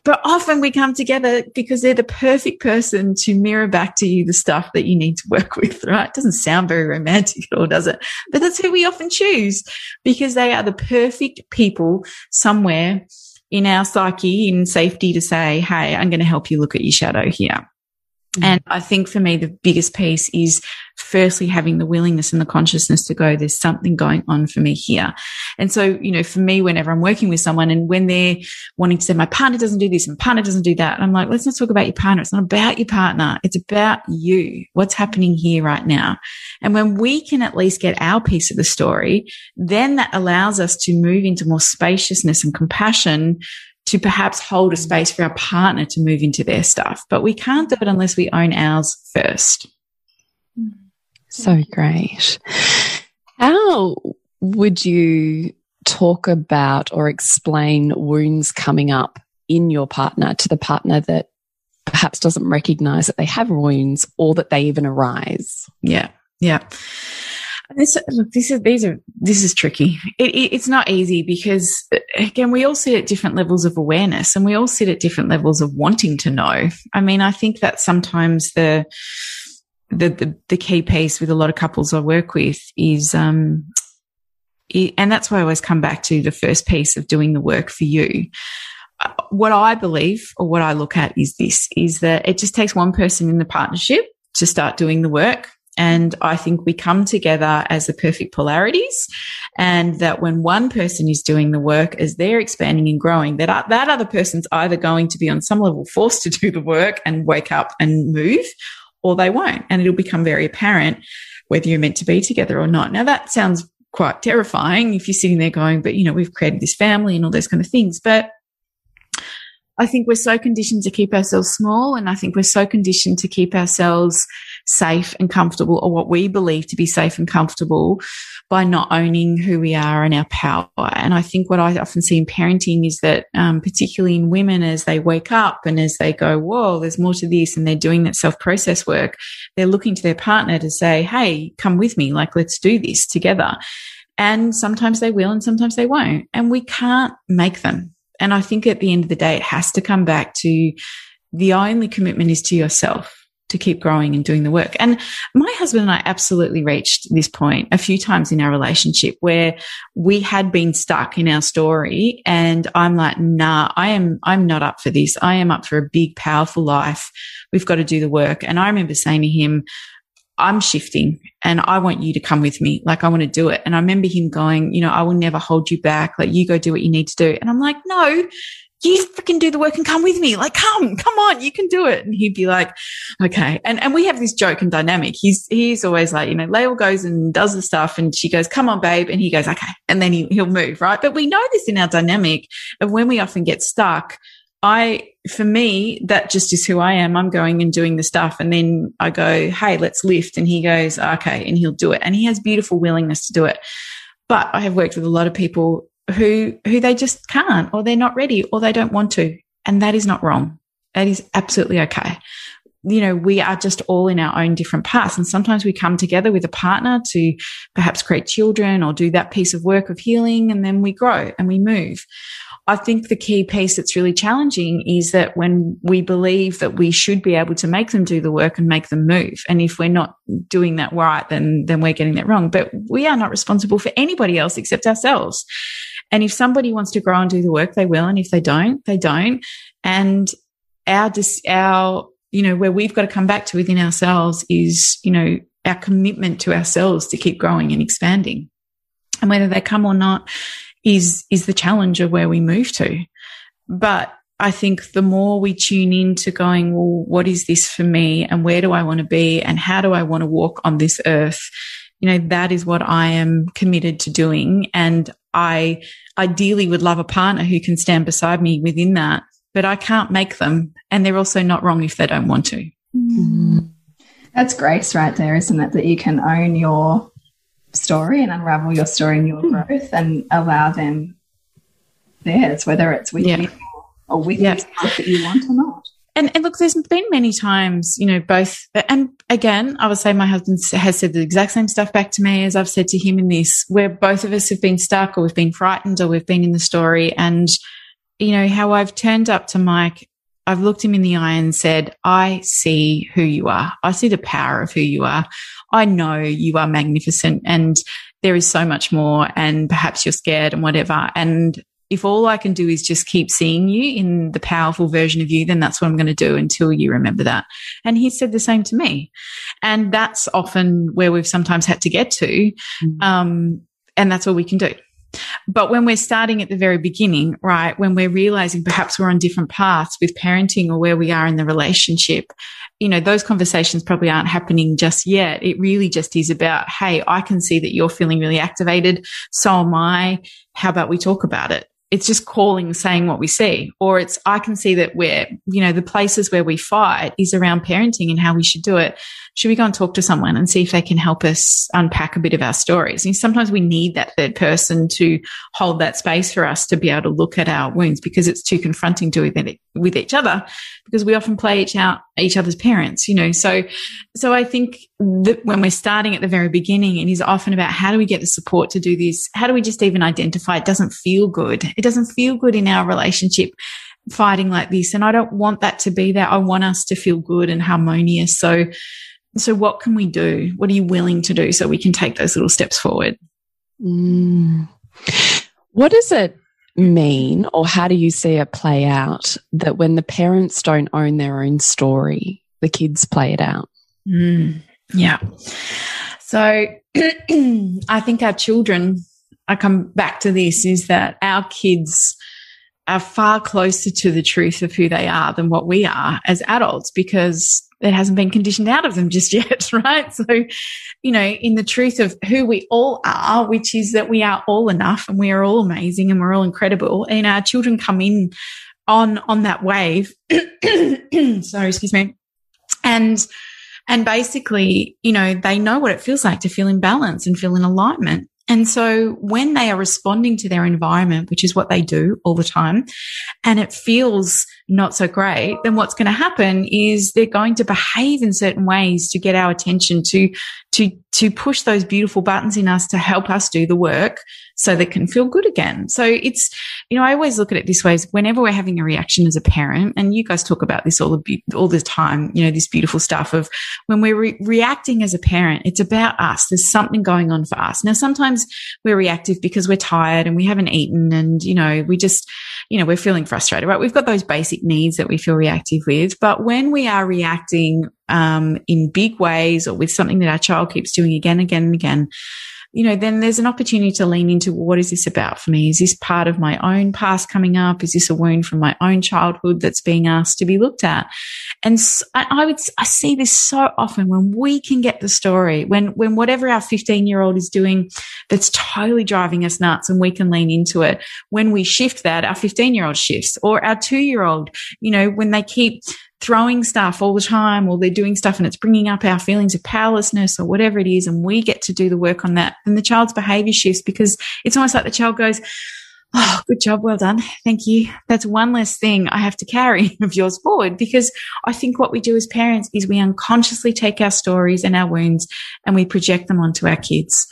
But often we come together because they're the perfect person to mirror back to you the stuff that you need to work with, *laughs* right? It doesn't sound very romantic at all, does it? But that's who we often choose because they are the perfect people somewhere in our psyche in safety to say, Hey, I'm going to help you look at your shadow here. Mm. And I think for me, the biggest piece is firstly having the willingness and the consciousness to go, there's something going on for me here. And so, you know, for me, whenever I'm working with someone and when they're wanting to say, my partner doesn't do this and partner doesn't do that, I'm like, let's not talk about your partner. It's not about your partner. It's about you. What's happening here right now? And when we can at least get our piece of the story, then that allows us to move into more spaciousness and compassion to perhaps hold a space for our partner to move into their stuff. But we can't do it unless we own ours first. Mm-hmm. So great. How would you talk about or explain wounds coming up in your partner to the partner that perhaps doesn't recognize that they have wounds or that they even arise? Yeah. Yeah. This this is these are this is tricky. It, it, it's not easy because again, we all sit at different levels of awareness, and we all sit at different levels of wanting to know. I mean, I think that sometimes the the the, the key piece with a lot of couples I work with is um, it, and that's why I always come back to the first piece of doing the work for you what I believe or what I look at is this is that it just takes one person in the partnership to start doing the work. And I think we come together as the perfect polarities. And that when one person is doing the work as they're expanding and growing, that, uh, that other person's either going to be on some level forced to do the work and wake up and move, or they won't. And it'll become very apparent whether you're meant to be together or not. Now that sounds quite terrifying if you're sitting there going, but you know, we've created this family and all those kind of things. But I think we're so conditioned to keep ourselves small. And I think we're so conditioned to keep ourselves safe and comfortable or what we believe to be safe and comfortable by not owning who we are and our power. And I think what I often see in parenting is that, um, particularly in women, as they wake up and as they go, whoa, there's more to this, and they're doing that self process work, they're looking to their partner to say, hey, come with me, like, let's do this together. And sometimes they will and sometimes they won't. And we can't make them. And I think at the end of the day, it has to come back to the only commitment is to yourself to keep growing and doing the work. And my husband and I absolutely reached this point a few times in our relationship where we had been stuck in our story. And I'm like, nah, I am, I'm not up for this. I am up for a big, powerful life. We've got to do the work. And I remember saying to him, I'm shifting and I want you to come with me. Like I want to do it. And I remember him going, you know, I will never hold you back. Like you go do what you need to do. And I'm like, no, you freaking do the work and come with me. Like, come, come on, you can do it. And he'd be like, okay. And, and we have this joke and dynamic. He's, he's always like, you know, Lael goes and does the stuff and she goes, come on, babe. And he goes, okay. And then he, he'll move, right? But we know this in our dynamic of when we often get stuck. I, for me, that just is who I am. I'm going and doing the stuff. And then I go, Hey, let's lift. And he goes, okay. And he'll do it. And he has beautiful willingness to do it. But I have worked with a lot of people who who they just can't or they're not ready or they don't want to and that is not wrong that is absolutely okay you know we are just all in our own different paths and sometimes we come together with a partner to perhaps create children or do that piece of work of healing and then we grow and we move I think the key piece that's really challenging is that when we believe that we should be able to make them do the work and make them move. And if we're not doing that right, then, then we're getting that wrong. But we are not responsible for anybody else except ourselves. And if somebody wants to grow and do the work, they will. And if they don't, they don't. And our, our, you know, where we've got to come back to within ourselves is, you know, our commitment to ourselves to keep growing and expanding. And whether they come or not is, is the challenge of where we move to. But I think the more we tune in to going, well, what is this for me? And where do I want to be? And how do I want to walk on this earth? You know, that is what I am committed to doing. And I ideally would love a partner who can stand beside me within that, but I can't make them. And they're also not wrong if they don't want to. Mm. That's grace right there, isn't it? That you can own your story and unravel your story and your mm. growth and allow them theirs, whether it's with yeah. you or with yeah. you that you want or not. And, and look, there's been many times, you know, both, and again, I would say my husband has said the exact same stuff back to me as I've said to him in this, where both of us have been stuck or we've been frightened or we've been in the story. And, you know, how I've turned up to Mike, I've looked him in the eye and said, I see who you are. I see the power of who you are. I know you are magnificent and there is so much more and perhaps you're scared and whatever. And if all I can do is just keep seeing you in the powerful version of you, then that's what I'm going to do until you remember that. And he said the same to me. And that's often where we've sometimes had to get to. Mm. Um, and that's all we can do. But when we're starting at the very beginning, right, when we're realizing perhaps we're on different paths with parenting or where we are in the relationship, you know, those conversations probably aren't happening just yet. It really just is about, hey, I can see that you're feeling really activated. So am I. How about we talk about it? It's just calling, saying what we see. Or it's, I can see that we're, you know, the places where we fight is around parenting and how we should do it should we go and talk to someone and see if they can help us unpack a bit of our stories? And sometimes we need that third person to hold that space for us to be able to look at our wounds because it's too confronting to with, with each other because we often play each out each other's parents, you know. So, so I think that when we're starting at the very beginning, it is often about how do we get the support to do this? How do we just even identify it doesn't feel good? It doesn't feel good in our relationship fighting like this. And I don't want that to be that. I want us to feel good and harmonious. So, so, what can we do? What are you willing to do so we can take those little steps forward? Mm. What does it mean, or how do you see it play out that when the parents don't own their own story, the kids play it out? Mm. Yeah. So, *clears throat* I think our children, I come back to this, is that our kids are far closer to the truth of who they are than what we are as adults because it hasn't been conditioned out of them just *laughs* yet, right? So, you know, in the truth of who we all are, which is that we are all enough and we are all amazing and we're all incredible, and our children come in on on that wave. *clears throat* Sorry, excuse me. And and basically, you know, they know what it feels like to feel in balance and feel in alignment. And so when they are responding to their environment, which is what they do all the time, and it feels not so great, then what's going to happen is they're going to behave in certain ways to get our attention to, to, to push those beautiful buttons in us to help us do the work so they can feel good again. So it's, you know, I always look at it this way is whenever we're having a reaction as a parent, and you guys talk about this all the, all the time, you know, this beautiful stuff of when we're re reacting as a parent, it's about us. There's something going on for us. Now, sometimes we're reactive because we're tired and we haven't eaten and, you know, we just, you know, we're feeling frustrated, right? We've got those basic needs that we feel reactive with. But when we are reacting, um, in big ways or with something that our child keeps doing again, again and again, you know, then there's an opportunity to lean into what is this about for me? Is this part of my own past coming up? Is this a wound from my own childhood that's being asked to be looked at? And I would, I see this so often when we can get the story, when, when whatever our 15 year old is doing that's totally driving us nuts and we can lean into it. When we shift that, our 15 year old shifts or our two year old, you know, when they keep throwing stuff all the time or they're doing stuff and it's bringing up our feelings of powerlessness or whatever it is and we get to do the work on that then the child's behavior shifts because it's almost like the child goes oh good job well done. Thank you. That's one less thing i have to carry *laughs* of yours forward because i think what we do as parents is we unconsciously take our stories and our wounds and we project them onto our kids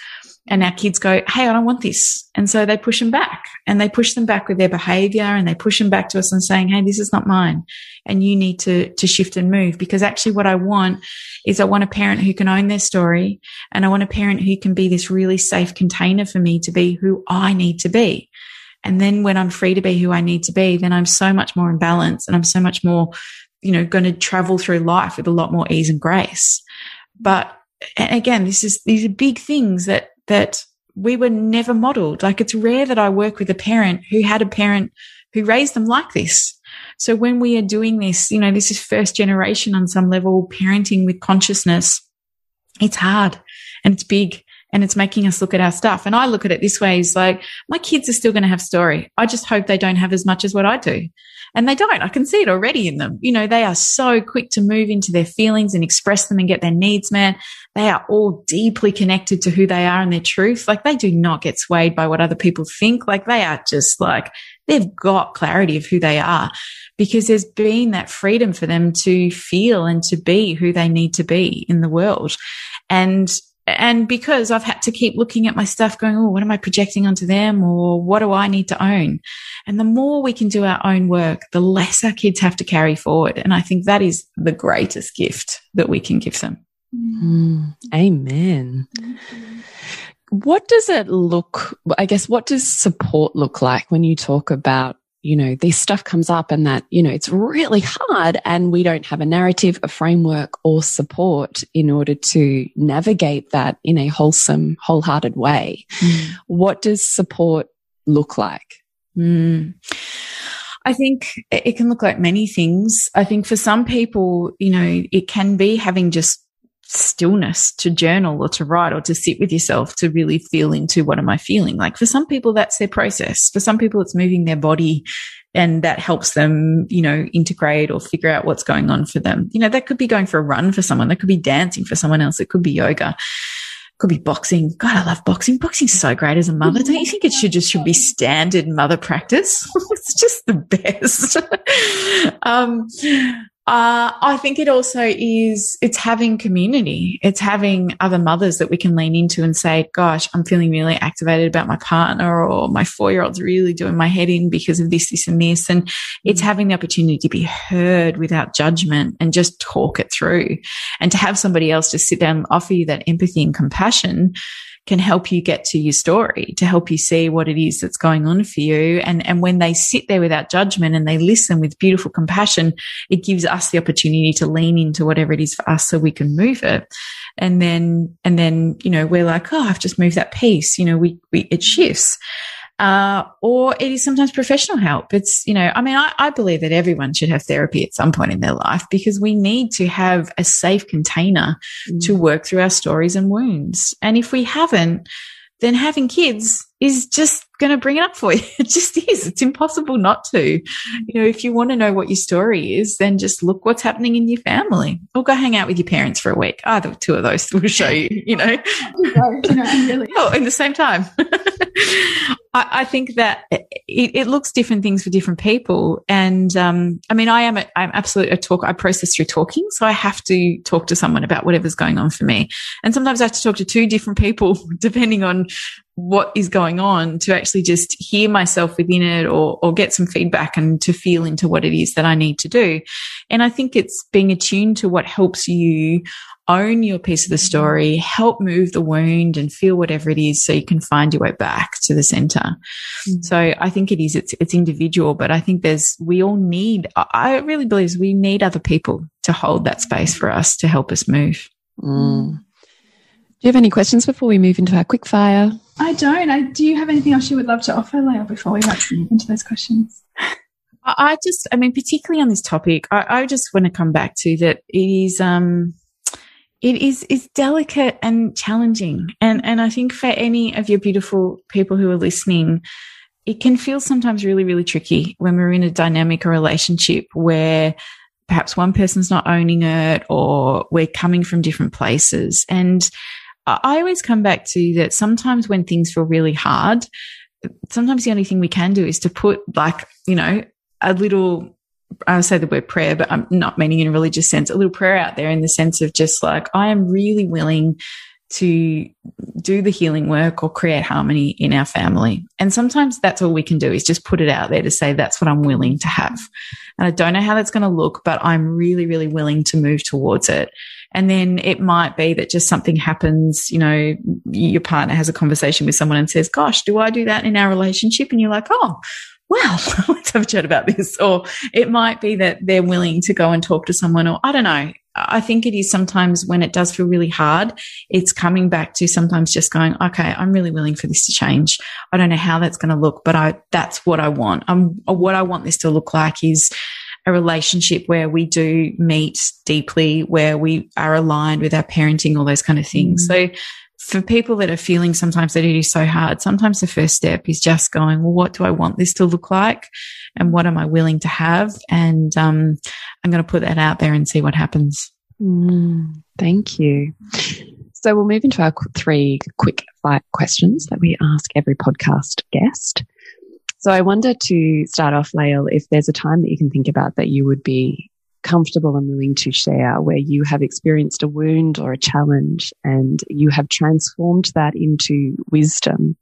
and our kids go, Hey, I don't want this. And so they push them back and they push them back with their behavior and they push them back to us and saying, Hey, this is not mine. And you need to, to shift and move because actually what I want is I want a parent who can own their story and I want a parent who can be this really safe container for me to be who I need to be. And then when I'm free to be who I need to be, then I'm so much more in balance and I'm so much more, you know, going to travel through life with a lot more ease and grace. But again, this is, these are big things that that we were never modeled. Like it's rare that I work with a parent who had a parent who raised them like this. So when we are doing this, you know, this is first generation on some level parenting with consciousness. It's hard and it's big and it's making us look at our stuff. And I look at it this way is like, my kids are still going to have story. I just hope they don't have as much as what I do. And they don't. I can see it already in them. You know, they are so quick to move into their feelings and express them and get their needs met. They are all deeply connected to who they are and their truth. Like they do not get swayed by what other people think. Like they are just like, they've got clarity of who they are because there's been that freedom for them to feel and to be who they need to be in the world. And and because I've had to keep looking at my stuff going, oh, what am I projecting onto them? Or what do I need to own? And the more we can do our own work, the less our kids have to carry forward. And I think that is the greatest gift that we can give them. Mm, amen. what does it look, I guess, what does support look like when you talk about, you know, this stuff comes up and that, you know, it's really hard and we don't have a narrative, a framework or support in order to navigate that in a wholesome, wholehearted way. Mm. What does support look like? Mm. I think it can look like many things. I think for some people, you know, it can be having just stillness to journal or to write or to sit with yourself to really feel into what am I feeling. Like for some people, that's their process. For some people, it's moving their body and that helps them, you know, integrate or figure out what's going on for them. You know, that could be going for a run for someone. That could be dancing for someone else. It could be yoga could be boxing. God, I love boxing. Boxing's so great as a mother. Don't you think it should just should be standard mother practice? *laughs* it's just the best. *laughs* um, uh, I think it also is, it's having community. It's having other mothers that we can lean into and say, gosh, I'm feeling really activated about my partner or my four year old's really doing my head in because of this, this and this. And it's having the opportunity to be heard without judgment and just talk it through and to have somebody else just sit down and offer you that empathy and compassion can help you get to your story, to help you see what it is that's going on for you. And, and when they sit there without judgment and they listen with beautiful compassion, it gives us the opportunity to lean into whatever it is for us so we can move it. And then, and then, you know, we're like, oh, I've just moved that piece. You know, we, we, it shifts uh, or it is sometimes professional help. It's, you know, I mean, I, I, believe that everyone should have therapy at some point in their life because we need to have a safe container mm. to work through our stories and wounds. And if we haven't, then having kids is just going to bring it up for you. *laughs* It just is. It's impossible not to. You know, if you want to know what your story is, then just look what's happening in your family or go hang out with your parents for a week. Either two of those *laughs* will show you, you know. *laughs* oh, in the same time. I, I, think that it, it, looks different things for different people. And, um, I mean, I am, a, I'm absolutely a talk. I process through talking. So I have to talk to someone about whatever's going on for me. And sometimes I have to talk to two different people depending on what is going on to actually just hear myself within it or, or get some feedback and to feel into what it is that I need to do. And I think it's being attuned to what helps you own your piece of the story, help move the wound and feel whatever it is so you can find your way back to the center. Mm-hmm. So I think it is, it's, it's individual, but I think there's, we all need, I really believe we need other people to hold that space for us to help us move. Mm. Do you have any questions before we move into our quick fire? I don't. I, do you have anything else you would love to offer, Lael, before we move into those questions? I just, I mean, particularly on this topic, I, I just want to come back to that it is, um, it is is delicate and challenging, and and I think for any of your beautiful people who are listening, it can feel sometimes really really tricky when we're in a dynamic or relationship where perhaps one person's not owning it or we're coming from different places and I always come back to that sometimes when things feel really hard, sometimes the only thing we can do is to put like, you know, a little, I say the word prayer, but I'm not meaning in a religious sense, a little prayer out there in the sense of just like, I am really willing to do the healing work or create harmony in our family. And sometimes that's all we can do is just put it out there to say, that's what I'm willing to have. And I don't know how that's going to look, but I'm really, really willing to move towards it. And then it might be that just something happens, you know, your partner has a conversation with someone and says, gosh, do I do that in our relationship? And you're like, oh, well, *laughs* let's have a chat about this. Or it might be that they're willing to go and talk to someone, or I don't know. I think it is sometimes when it does feel really hard, it's coming back to sometimes just going, okay, I'm really willing for this to change. I don't know how that's going to look, but I, that's what I want. I'm, what I want this to look like is a relationship where we do meet deeply, where we are aligned with our parenting, all those kind of things. Mm. So for people that are feeling sometimes that it is so hard, sometimes the first step is just going, well, what do I want this to look like? And what am I willing to have? And um, I'm going to put that out there and see what happens. Mm, thank you. So we'll move into our three quick fire questions that we ask every podcast guest. So I wonder to start off, Lael, if there's a time that you can think about that you would be comfortable and willing to share where you have experienced a wound or a challenge and you have transformed that into wisdom.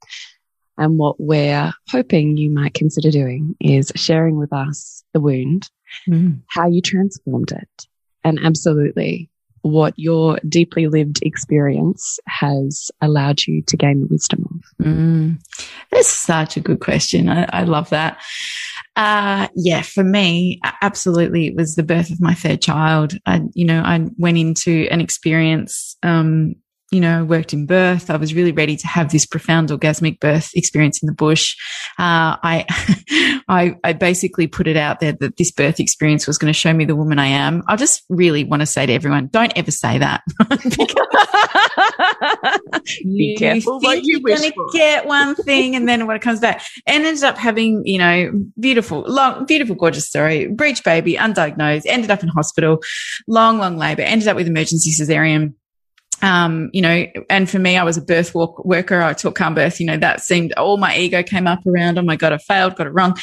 And what we're hoping you might consider doing is sharing with us the wound, mm. how you transformed it, and absolutely what your deeply lived experience has allowed you to gain the wisdom of? Mm, that's such a good question. I, I love that. Uh, yeah, for me, absolutely, it was the birth of my third child. I, you know, I went into an experience, um, you know, worked in birth. I was really ready to have this profound orgasmic birth experience in the bush. Uh, I, *laughs* I, I basically put it out there that this birth experience was going to show me the woman I am. I just really want to say to everyone, don't ever say that. *laughs* Be careful you what you wish gonna for. get one thing, and then when it comes back, and ended up having, you know, beautiful, long, beautiful, gorgeous story. Breech baby, undiagnosed, ended up in hospital, long, long labor, ended up with emergency cesarean um, you know, and for me, I was a birth walk worker. I taught calm birth. You know, that seemed all my ego came up around. Oh my God, I failed, got it wrong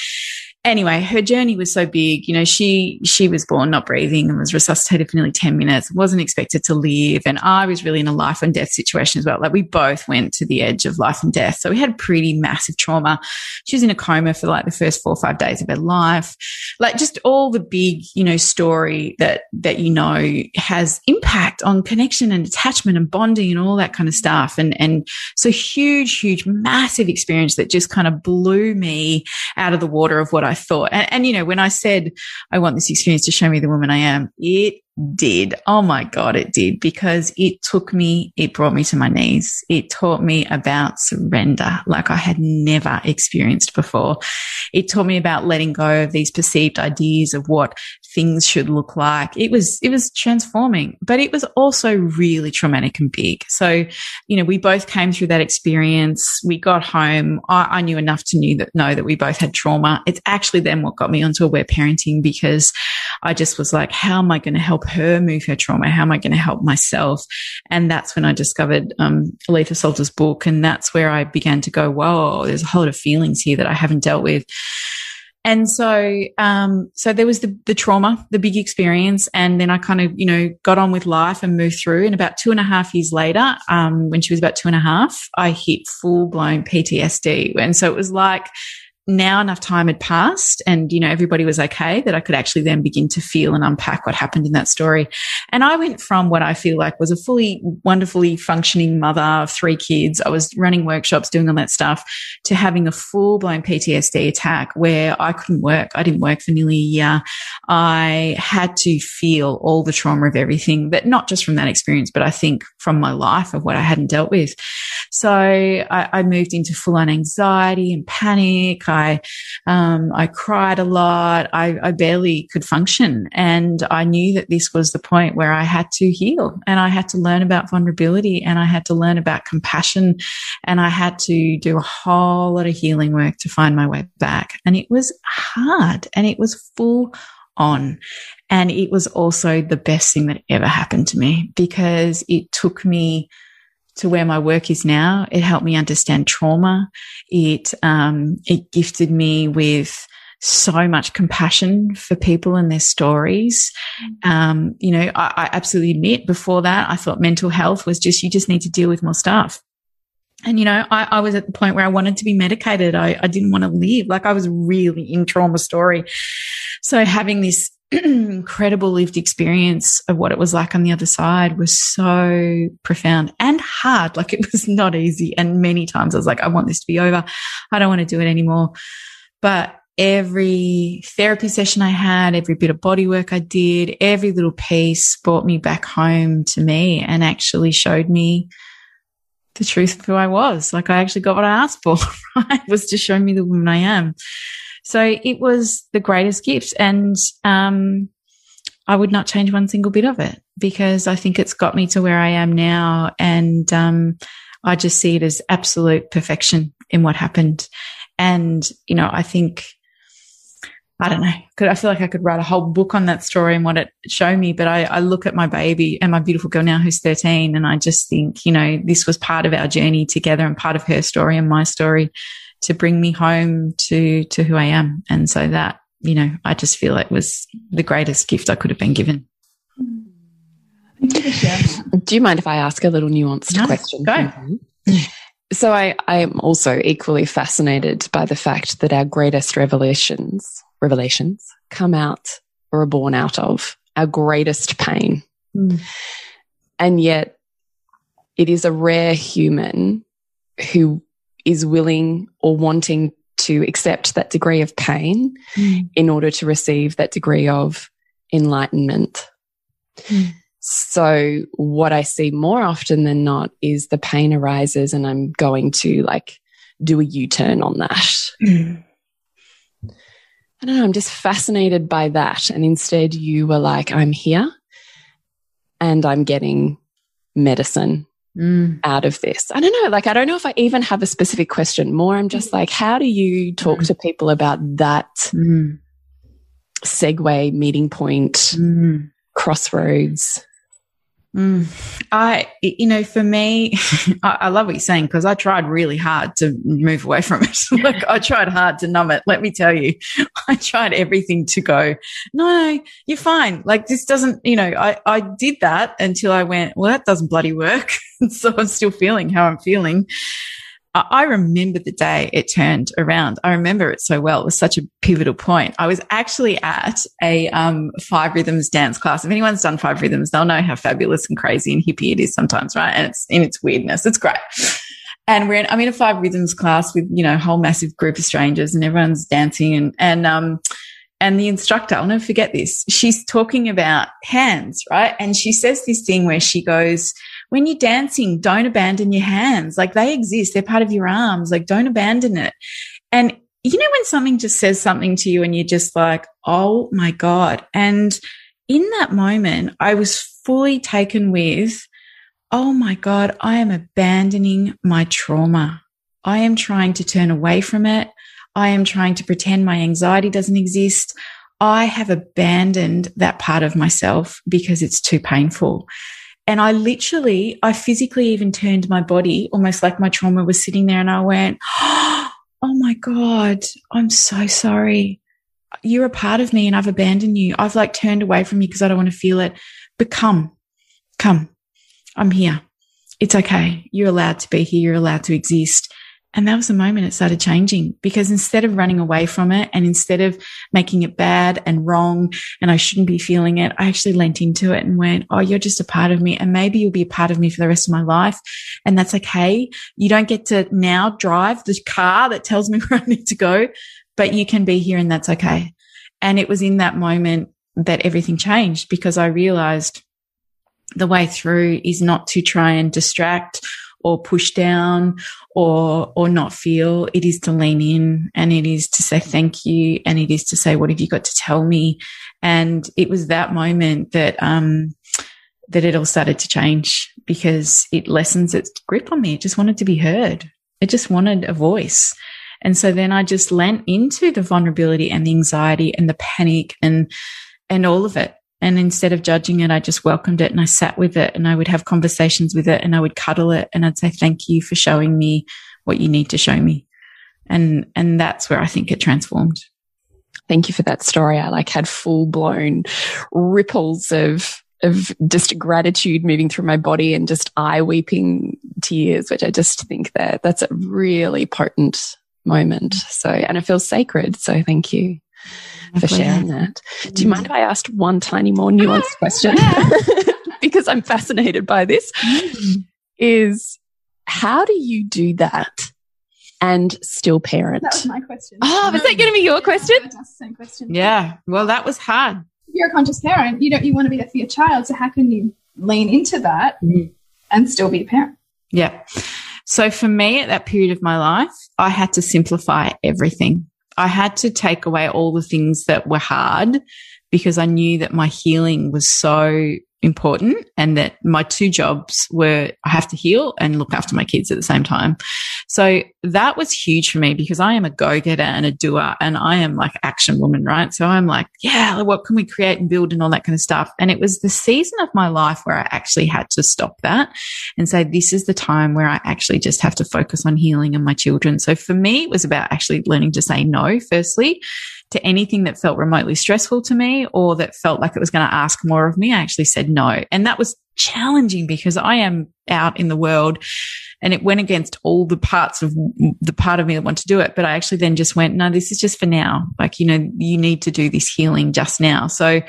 anyway, her journey was so big. You know, she she was born not breathing and was resuscitated for nearly 10 minutes, wasn't expected to live. And I was really in a life and death situation as well. Like we both went to the edge of life and death. So we had pretty massive trauma. She was in a coma for like the first four or five days of her life. Like just all the big, you know, story that that you know has impact on connection and attachment and bonding and all that kind of stuff. And and so huge, huge, massive experience that just kind of blew me out of the water of what I I thought. And, and, you know, when I said I want this experience to show me the woman I am, it did. Oh my God, it did because it took me, it brought me to my knees. It taught me about surrender like I had never experienced before. It taught me about letting go of these perceived ideas of what things should look like. It was, it was transforming, but it was also really traumatic and big. So, you know, we both came through that experience. We got home. I, I knew enough to knew that, know that we both had trauma. It's actually then what got me onto aware parenting because I just was like, how am I going to help her move her trauma? How am I going to help myself? And that's when I discovered, um, Aletha Solter's book. And that's where I began to go, whoa, there's a whole lot of feelings here that I haven't dealt with. And so, um, so there was the, the trauma, the big experience. And then I kind of, you know, got on with life and moved through. And about two and a half years later, um, when she was about two and a half, I hit full blown PTSD. And so it was like, now enough time had passed and, you know, everybody was okay that I could actually then begin to feel and unpack what happened in that story. And I went from what I feel like was a fully wonderfully functioning mother of three kids. I was running workshops, doing all that stuff to having a full blown PTSD attack where I couldn't work. I didn't work for nearly a year. I had to feel all the trauma of everything, but not just from that experience, but I think from my life of what I hadn't dealt with. So I, I moved into full on anxiety and panic. I, um, I cried a lot. I, I barely could function. And I knew that this was the point where I had to heal and I had to learn about vulnerability and I had to learn about compassion and I had to do a whole lot of healing work to find my way back. And it was hard and it was full on. And it was also the best thing that ever happened to me because it took me to where my work is now. It helped me understand trauma. It, um, it gifted me with so much compassion for people and their stories. Um, you know, I, I absolutely admit before that, I thought mental health was just, you just need to deal with more stuff. And, you know, I, I, was at the point where I wanted to be medicated. I, I didn't want to live. Like I was really in trauma story. So having this incredible lived experience of what it was like on the other side was so profound and hard. Like it was not easy. And many times I was like, I want this to be over. I don't want to do it anymore. But every therapy session I had, every bit of body work I did, every little piece brought me back home to me and actually showed me the truth of who I was. Like I actually got what I asked for, *laughs* right? Was to show me the woman I am. So it was the greatest gift. And, um, I would not change one single bit of it because I think it's got me to where I am now. And, um, I just see it as absolute perfection in what happened. And, you know, I think, I don't know, could, I feel like I could write a whole book on that story and what it showed me. But I, I look at my baby and my beautiful girl now who's 13 and I just think, you know, this was part of our journey together and part of her story and my story to bring me home to to who I am. And so that, you know, I just feel it was the greatest gift I could have been given. Do you mind if I ask a little nuanced no, question? Go. So I, I'm also equally fascinated by the fact that our greatest revelations, revelations come out or are born out of our greatest pain. Mm. And yet it is a rare human who is willing or wanting to accept that degree of pain mm. in order to receive that degree of enlightenment. Mm. So what I see more often than not is the pain arises and I'm going to like do a U-turn on that. Mm. I don't know. I'm just fascinated by that. And instead you were like, I'm here and I'm getting medicine mm. out of this? I don't know. Like, I don't know if I even have a specific question. More, I'm just like, how do you talk mm. to people about that mm. segue, meeting point, mm. crossroads? Mm. I, you know, for me, *laughs* I, I, love what you're saying because I tried really hard to move away from it. *laughs* like I tried hard to numb it. Let me tell you, *laughs* I tried everything to go, no, you're fine. Like this doesn't, you know, I, I did that until I went, well, that doesn't bloody work. so I'm still feeling how I'm feeling. I remember the day it turned around. I remember it so well. It was such a pivotal point. I was actually at a um, five rhythms dance class. If anyone's done five rhythms, they'll know how fabulous and crazy and hippie it is sometimes, right? And it's in its weirdness. It's great. And we're in, I'm in a five rhythms class with, you know, a whole massive group of strangers and everyone's dancing and, and, um, and the instructor, I'll never forget this. She's talking about hands, right? And she says this thing where she goes, when you're dancing, don't abandon your hands. Like they exist. They're part of your arms. Like don't abandon it. And you know, when something just says something to you and you're just like, Oh my God. And in that moment, I was fully taken with, Oh my God, I am abandoning my trauma. I am trying to turn away from it. I am trying to pretend my anxiety doesn't exist. I have abandoned that part of myself because it's too painful. And I literally, I physically even turned my body almost like my trauma was sitting there and I went, *gasps* Oh my God, I'm so sorry. You're a part of me and I've abandoned you. I've like turned away from you because I don't want to feel it. But come, come, I'm here. It's okay. You're allowed to be here. You're allowed to exist. And that was the moment it started changing because instead of running away from it and instead of making it bad and wrong and I shouldn't be feeling it, I actually leant into it and went, Oh, you're just a part of me. And maybe you'll be a part of me for the rest of my life. And that's okay. You don't get to now drive the car that tells me *laughs* where I need to go, but you can be here and that's okay. And it was in that moment that everything changed because I realized the way through is not to try and distract or push down or or not feel. It is to lean in and it is to say thank you and it is to say what have you got to tell me? And it was that moment that um that it all started to change because it lessens its grip on me. It just wanted to be heard. It just wanted a voice. And so then I just lent into the vulnerability and the anxiety and the panic and and all of it and instead of judging it, I just welcomed it and I sat with it and I would have conversations with it and I would cuddle it and I'd say, thank you for showing me what you need to show me. And, and that's where I think it transformed. Thank you for that story. I like had full blown ripples of, of just gratitude moving through my body and just eye weeping tears, which I just think that that's a really potent moment. So, and it feels sacred. So thank you for sharing that. Do you mind if I asked one tiny more nuanced question? *laughs* because I'm fascinated by this. Mm. Is how do you do that and still parent? That was my question. Oh, was that going to be your question? same question. Yeah. Well, that was hard. You're a conscious parent. You don't. You want to be there for your child. So how can you lean into that mm. and still be a parent? Yeah. So for me, at that period of my life, I had to simplify everything. I had to take away all the things that were hard because I knew that my healing was so important and that my two jobs were I have to heal and look after my kids at the same time. So that was huge for me because I am a go-getter and a doer and I am like action woman, right? So I'm like, yeah, what can we create and build and all that kind of stuff. And it was the season of my life where I actually had to stop that and say, this is the time where I actually just have to focus on healing and my children. So for me, it was about actually learning to say no, firstly, to anything that felt remotely stressful to me or that felt like it was going to ask more of me, I actually said no. And that was challenging because I am out in the world and it went against all the parts of the part of me that want to do it. But I actually then just went, no, this is just for now. Like, you know, you need to do this healing just now. So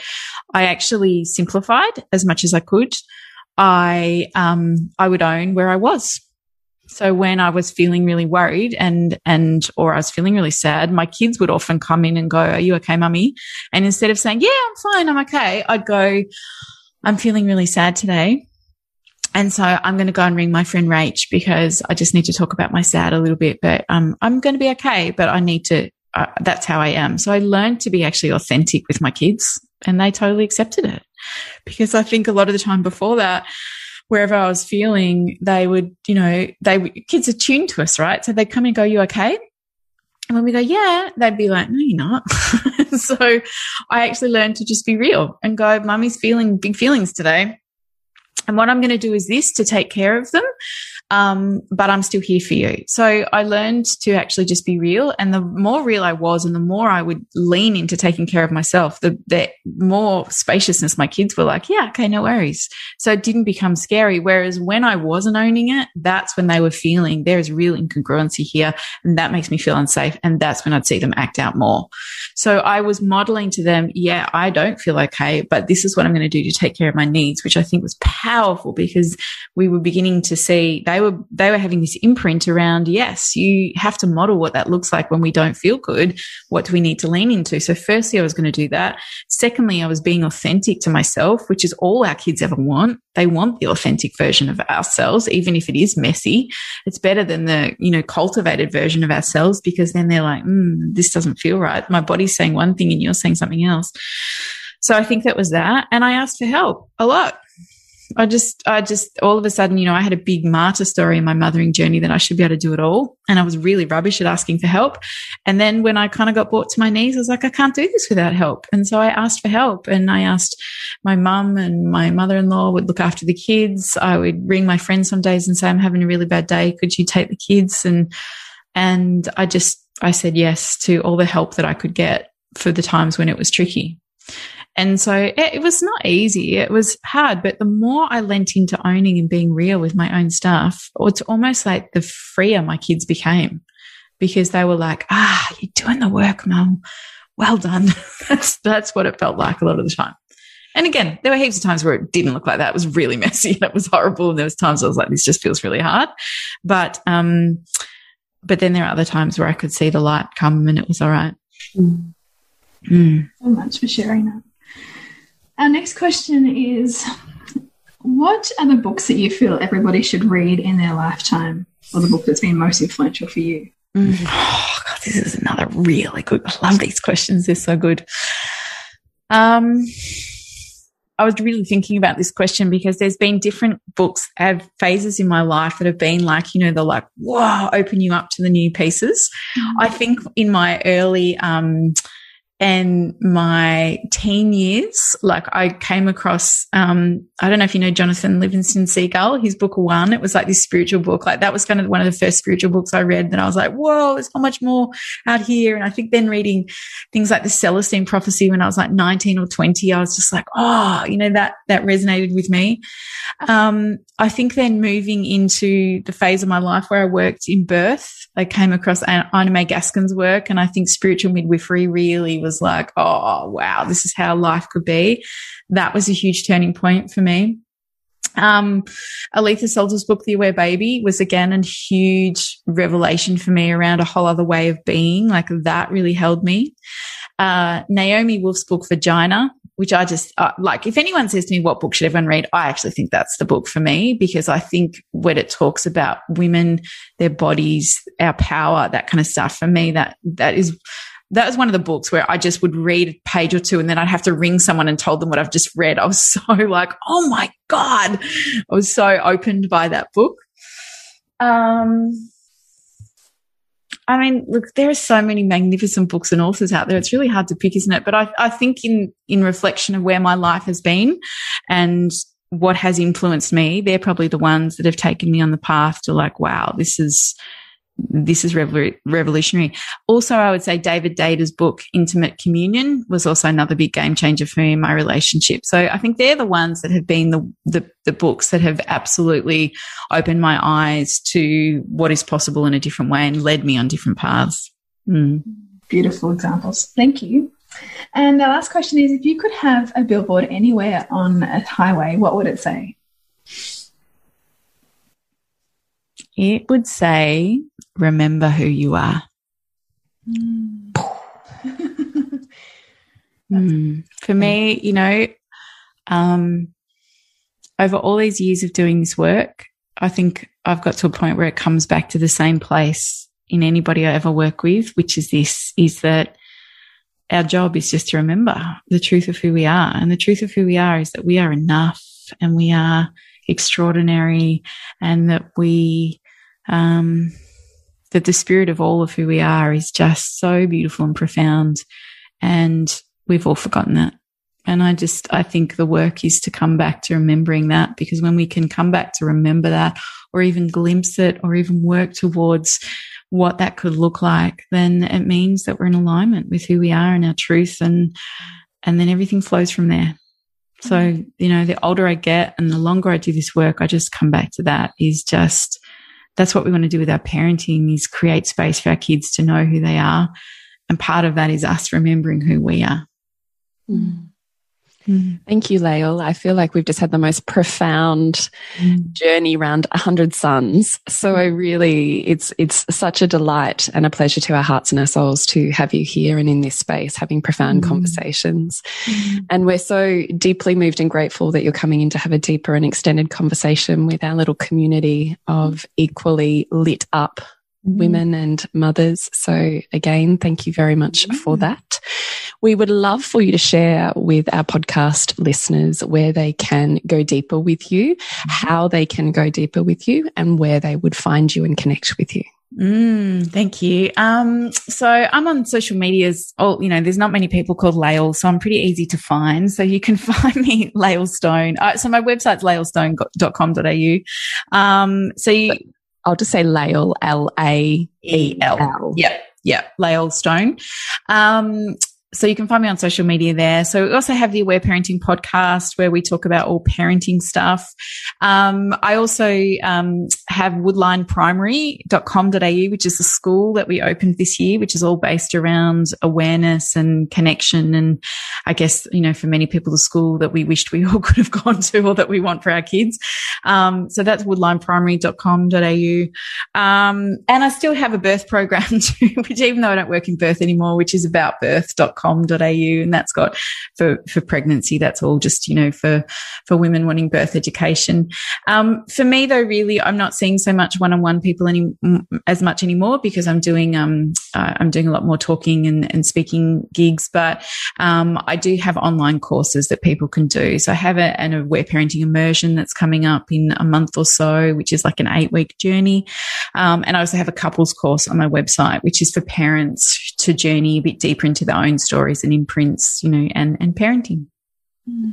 I actually simplified as much as I could. I um, I would own where I was. So when I was feeling really worried and and or I was feeling really sad, my kids would often come in and go, "Are you okay, mummy?" And instead of saying, "Yeah, I'm fine, I'm okay," I'd go, "I'm feeling really sad today." And so I'm going to go and ring my friend Rach because I just need to talk about my sad a little bit, but um, I'm going to be okay, but I need to, uh, that's how I am. So I learned to be actually authentic with my kids and they totally accepted it because I think a lot of the time before that, wherever I was feeling, they would, you know, they kids are tuned to us, right? So they'd come and go, "You okay?" And when we go, "Yeah," they'd be like, "No, you're not." *laughs* so I actually learned to just be real and go, "Mummy's feeling big feelings today." And what I'm going to do is this to take care of them. Um, but I'm still here for you. So I learned to actually just be real. And the more real I was and the more I would lean into taking care of myself, the, the more spaciousness my kids were like, yeah, okay, no worries. So it didn't become scary. Whereas when I wasn't owning it, that's when they were feeling there is real incongruency here. And that makes me feel unsafe. And that's when I'd see them act out more. So I was modeling to them, yeah, I don't feel okay, but this is what I'm going to do to take care of my needs, which I think was powerful because we were beginning to see they were, they were having this imprint around, yes, you have to model what that looks like when we don't feel good. What do we need to lean into? So firstly, I was going to do that. Secondly, I was being authentic to myself, which is all our kids ever want. They want the authentic version of ourselves, even if it is messy. It's better than the, you know, cultivated version of ourselves because then they're like, mm, this doesn't feel right. My body's saying one thing and you're saying something else. So I think that was that. And I asked for help a lot. I just, I just, all of a sudden, you know, I had a big martyr story in my mothering journey that I should be able to do it all. And I was really rubbish at asking for help. And then when I kind of got brought to my knees, I was like, I can't do this without help. And so I asked for help and I asked my mum and my mother in law would look after the kids. I would ring my friends some days and say, I'm having a really bad day. Could you take the kids? And, and I just, I said yes to all the help that I could get for the times when it was tricky. And so it, it, was not easy. It was hard, but the more I lent into owning and being real with my own stuff, it's almost like the freer my kids became because they were like, ah, you're doing the work, mum. Well done. *laughs* that's, that's what it felt like a lot of the time. And again, there were heaps of times where it didn't look like that. It was really *laughs* messy and it was horrible. And there was times I was like, this just feels really hard. But, um, but then there are other times where I could see the light come and it was all right. Mm. Mm. So much for sharing that. Our next question is What are the books that you feel everybody should read in their lifetime, or the book that's been most influential for you? Mm. Oh, God, this is another really good. I love these questions. They're so good. Um, I was really thinking about this question because there's been different books, have phases in my life that have been like, you know, they're like, wow, open you up to the new pieces. Mm -hmm. I think in my early, um, and my teen years, like I came across, um, I don't know if you know Jonathan Livingston Seagull, his book One. It was like this spiritual book. Like that was kind of one of the first spiritual books I read that I was like, whoa, there's so much more out here. And I think then reading things like the Celestine prophecy when I was like 19 or 20, I was just like, oh, you know, that, that resonated with me. Um, I think then moving into the phase of my life where I worked in birth, I came across Ina May Gaskin's work and I think spiritual midwifery really was like, oh, wow, this is how life could be. That was a huge turning point for me. Um, Aletha Solter's book, The Aware Baby, was again a huge revelation for me around a whole other way of being. Like that really held me. Uh, Naomi Wolf's book, Vagina, which I just uh, like. If anyone says to me, what book should everyone read? I actually think that's the book for me because I think when it talks about women, their bodies, our power, that kind of stuff, for me, that, that is, that was one of the books where I just would read a page or two and then I'd have to ring someone and told them what I've just read. I was *laughs* so like, oh my God. I was so opened by that book. Um, I mean, look, there are so many magnificent books and authors out there. It's really hard to pick, isn't it? But I, I think in, in reflection of where my life has been and what has influenced me, they're probably the ones that have taken me on the path to like, wow, this is, this is revolutionary. Also, I would say David Deida's book, Intimate Communion, was also another big game changer for me in my relationship. So I think they're the ones that have been the, the, the books that have absolutely opened my eyes to what is possible in a different way and led me on different paths. Mm. Beautiful examples. Thank you. And the last question is if you could have a billboard anywhere on a highway, what would it say? It would say, remember who you are. *laughs* Mm. Mm. For me, you know, um, over all these years of doing this work, I think I've got to a point where it comes back to the same place in anybody I ever work with, which is this, is that our job is just to remember the truth of who we are. And the truth of who we are is that we are enough and we are extraordinary and that we, um, that the spirit of all of who we are is just so beautiful and profound. And we've all forgotten that. And I just, I think the work is to come back to remembering that because when we can come back to remember that or even glimpse it or even work towards what that could look like, then it means that we're in alignment with who we are and our truth and, and then everything flows from there. So, you know, the older I get and the longer I do this work, I just come back to that is just, that's what we want to do with our parenting is create space for our kids to know who they are. And part of that is us remembering who we are. Mm. Mm. Thank you, Lael. I feel like we've just had the most profound mm. journey around a hundred suns. So I really, it's, it's such a delight and a pleasure to our hearts and our souls to have you here and in this space having profound mm. conversations. Mm. And we're so deeply moved and grateful that you're coming in to have a deeper and extended conversation with our little community of equally lit up mm. women and mothers. So again, thank you very much for that. We would love for you to share with our podcast listeners where they can go deeper with you, how they can go deeper with you, and where they would find you and connect with you. Mm, thank you. Um, so I'm on social medias. Oh, you know, there's not many people called Lael, so I'm pretty easy to find. So you can *laughs* find me Lael Stone. Uh, so my website's laelstone.com.au. Um, so you, I'll just say Lael, L A E L. Yeah. Yeah. Lael Stone. Um, so you can find me on social media there. So we also have the Aware Parenting podcast where we talk about all parenting stuff. Um, I also um, have woodlineprimary.com.au, which is a school that we opened this year, which is all based around awareness and connection. And I guess, you know, for many people, the school that we wished we *laughs* all could have gone to or that we want for our kids. Um, so that's woodlineprimary.com.au. Um, and I still have a birth program *laughs* too, which even though I don't work in birth anymore, which is about birth.com and that's got for, for pregnancy. That's all just, you know, for, for women wanting birth education. Um, for me though, really, I'm not seeing so much one-on-one people any, as much anymore because I'm doing, um, uh, I'm doing a lot more talking and, and speaking gigs, but, um, I do have online courses that people can do. So I have a, an aware parenting immersion that's coming up in a month or so, which is like an eight week journey. Um, and I also have a couples course on my website, which is for parents to journey a bit deeper into their own story stories and imprints, you know, and, and parenting.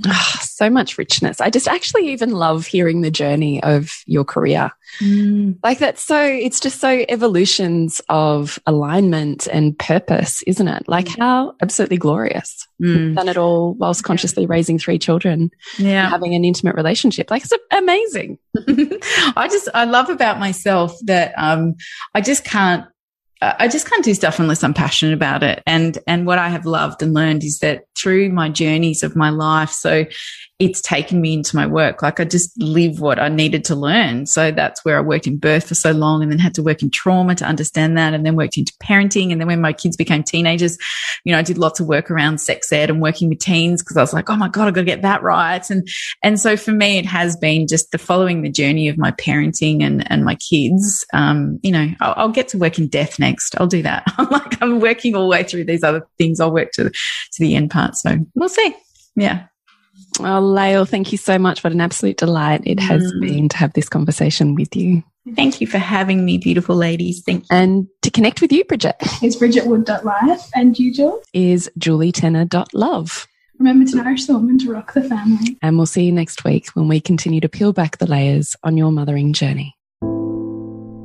Oh, so much richness. I just actually even love hearing the journey of your career. Mm. Like that's so, it's just so evolutions of alignment and purpose, isn't it? Like mm. how absolutely glorious. Mm. Done it all whilst consciously raising three children. Yeah. having an intimate relationship. Like it's amazing. *laughs* I just, I love about myself that, um, I just can't I just can't do stuff unless I'm passionate about it. And, and what I have loved and learned is that through my journeys of my life. So it's taken me into my work. Like I just live what I needed to learn. So that's where I worked in birth for so long and then had to work in trauma to understand that and then worked into parenting. And then when my kids became teenagers, you know, I did lots of work around sex ed and working with teens because I was like, Oh my God, I've got to get that right. And, and so for me, it has been just the following the journey of my parenting and, and my kids. Um, you know, I'll, I'll get to work in death next. I'll do that. *laughs* I'm like, I'm working all the way through these other things. I'll work to, to the end part. So we'll see. Yeah. Oh, Lael, thank you so much. What an absolute delight it has mm. been to have this conversation with you. Thank you for having me, beautiful ladies. Thank you. And to connect with you, Bridget. Is bridgetwood.life and you, Jules? Is julietenner.love. Remember to nourish the woman to rock the family. And we'll see you next week when we continue to peel back the layers on your mothering journey.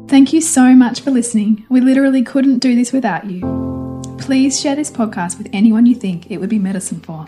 Thank you so much for listening. We literally couldn't do this without you. Please share this podcast with anyone you think it would be medicine for.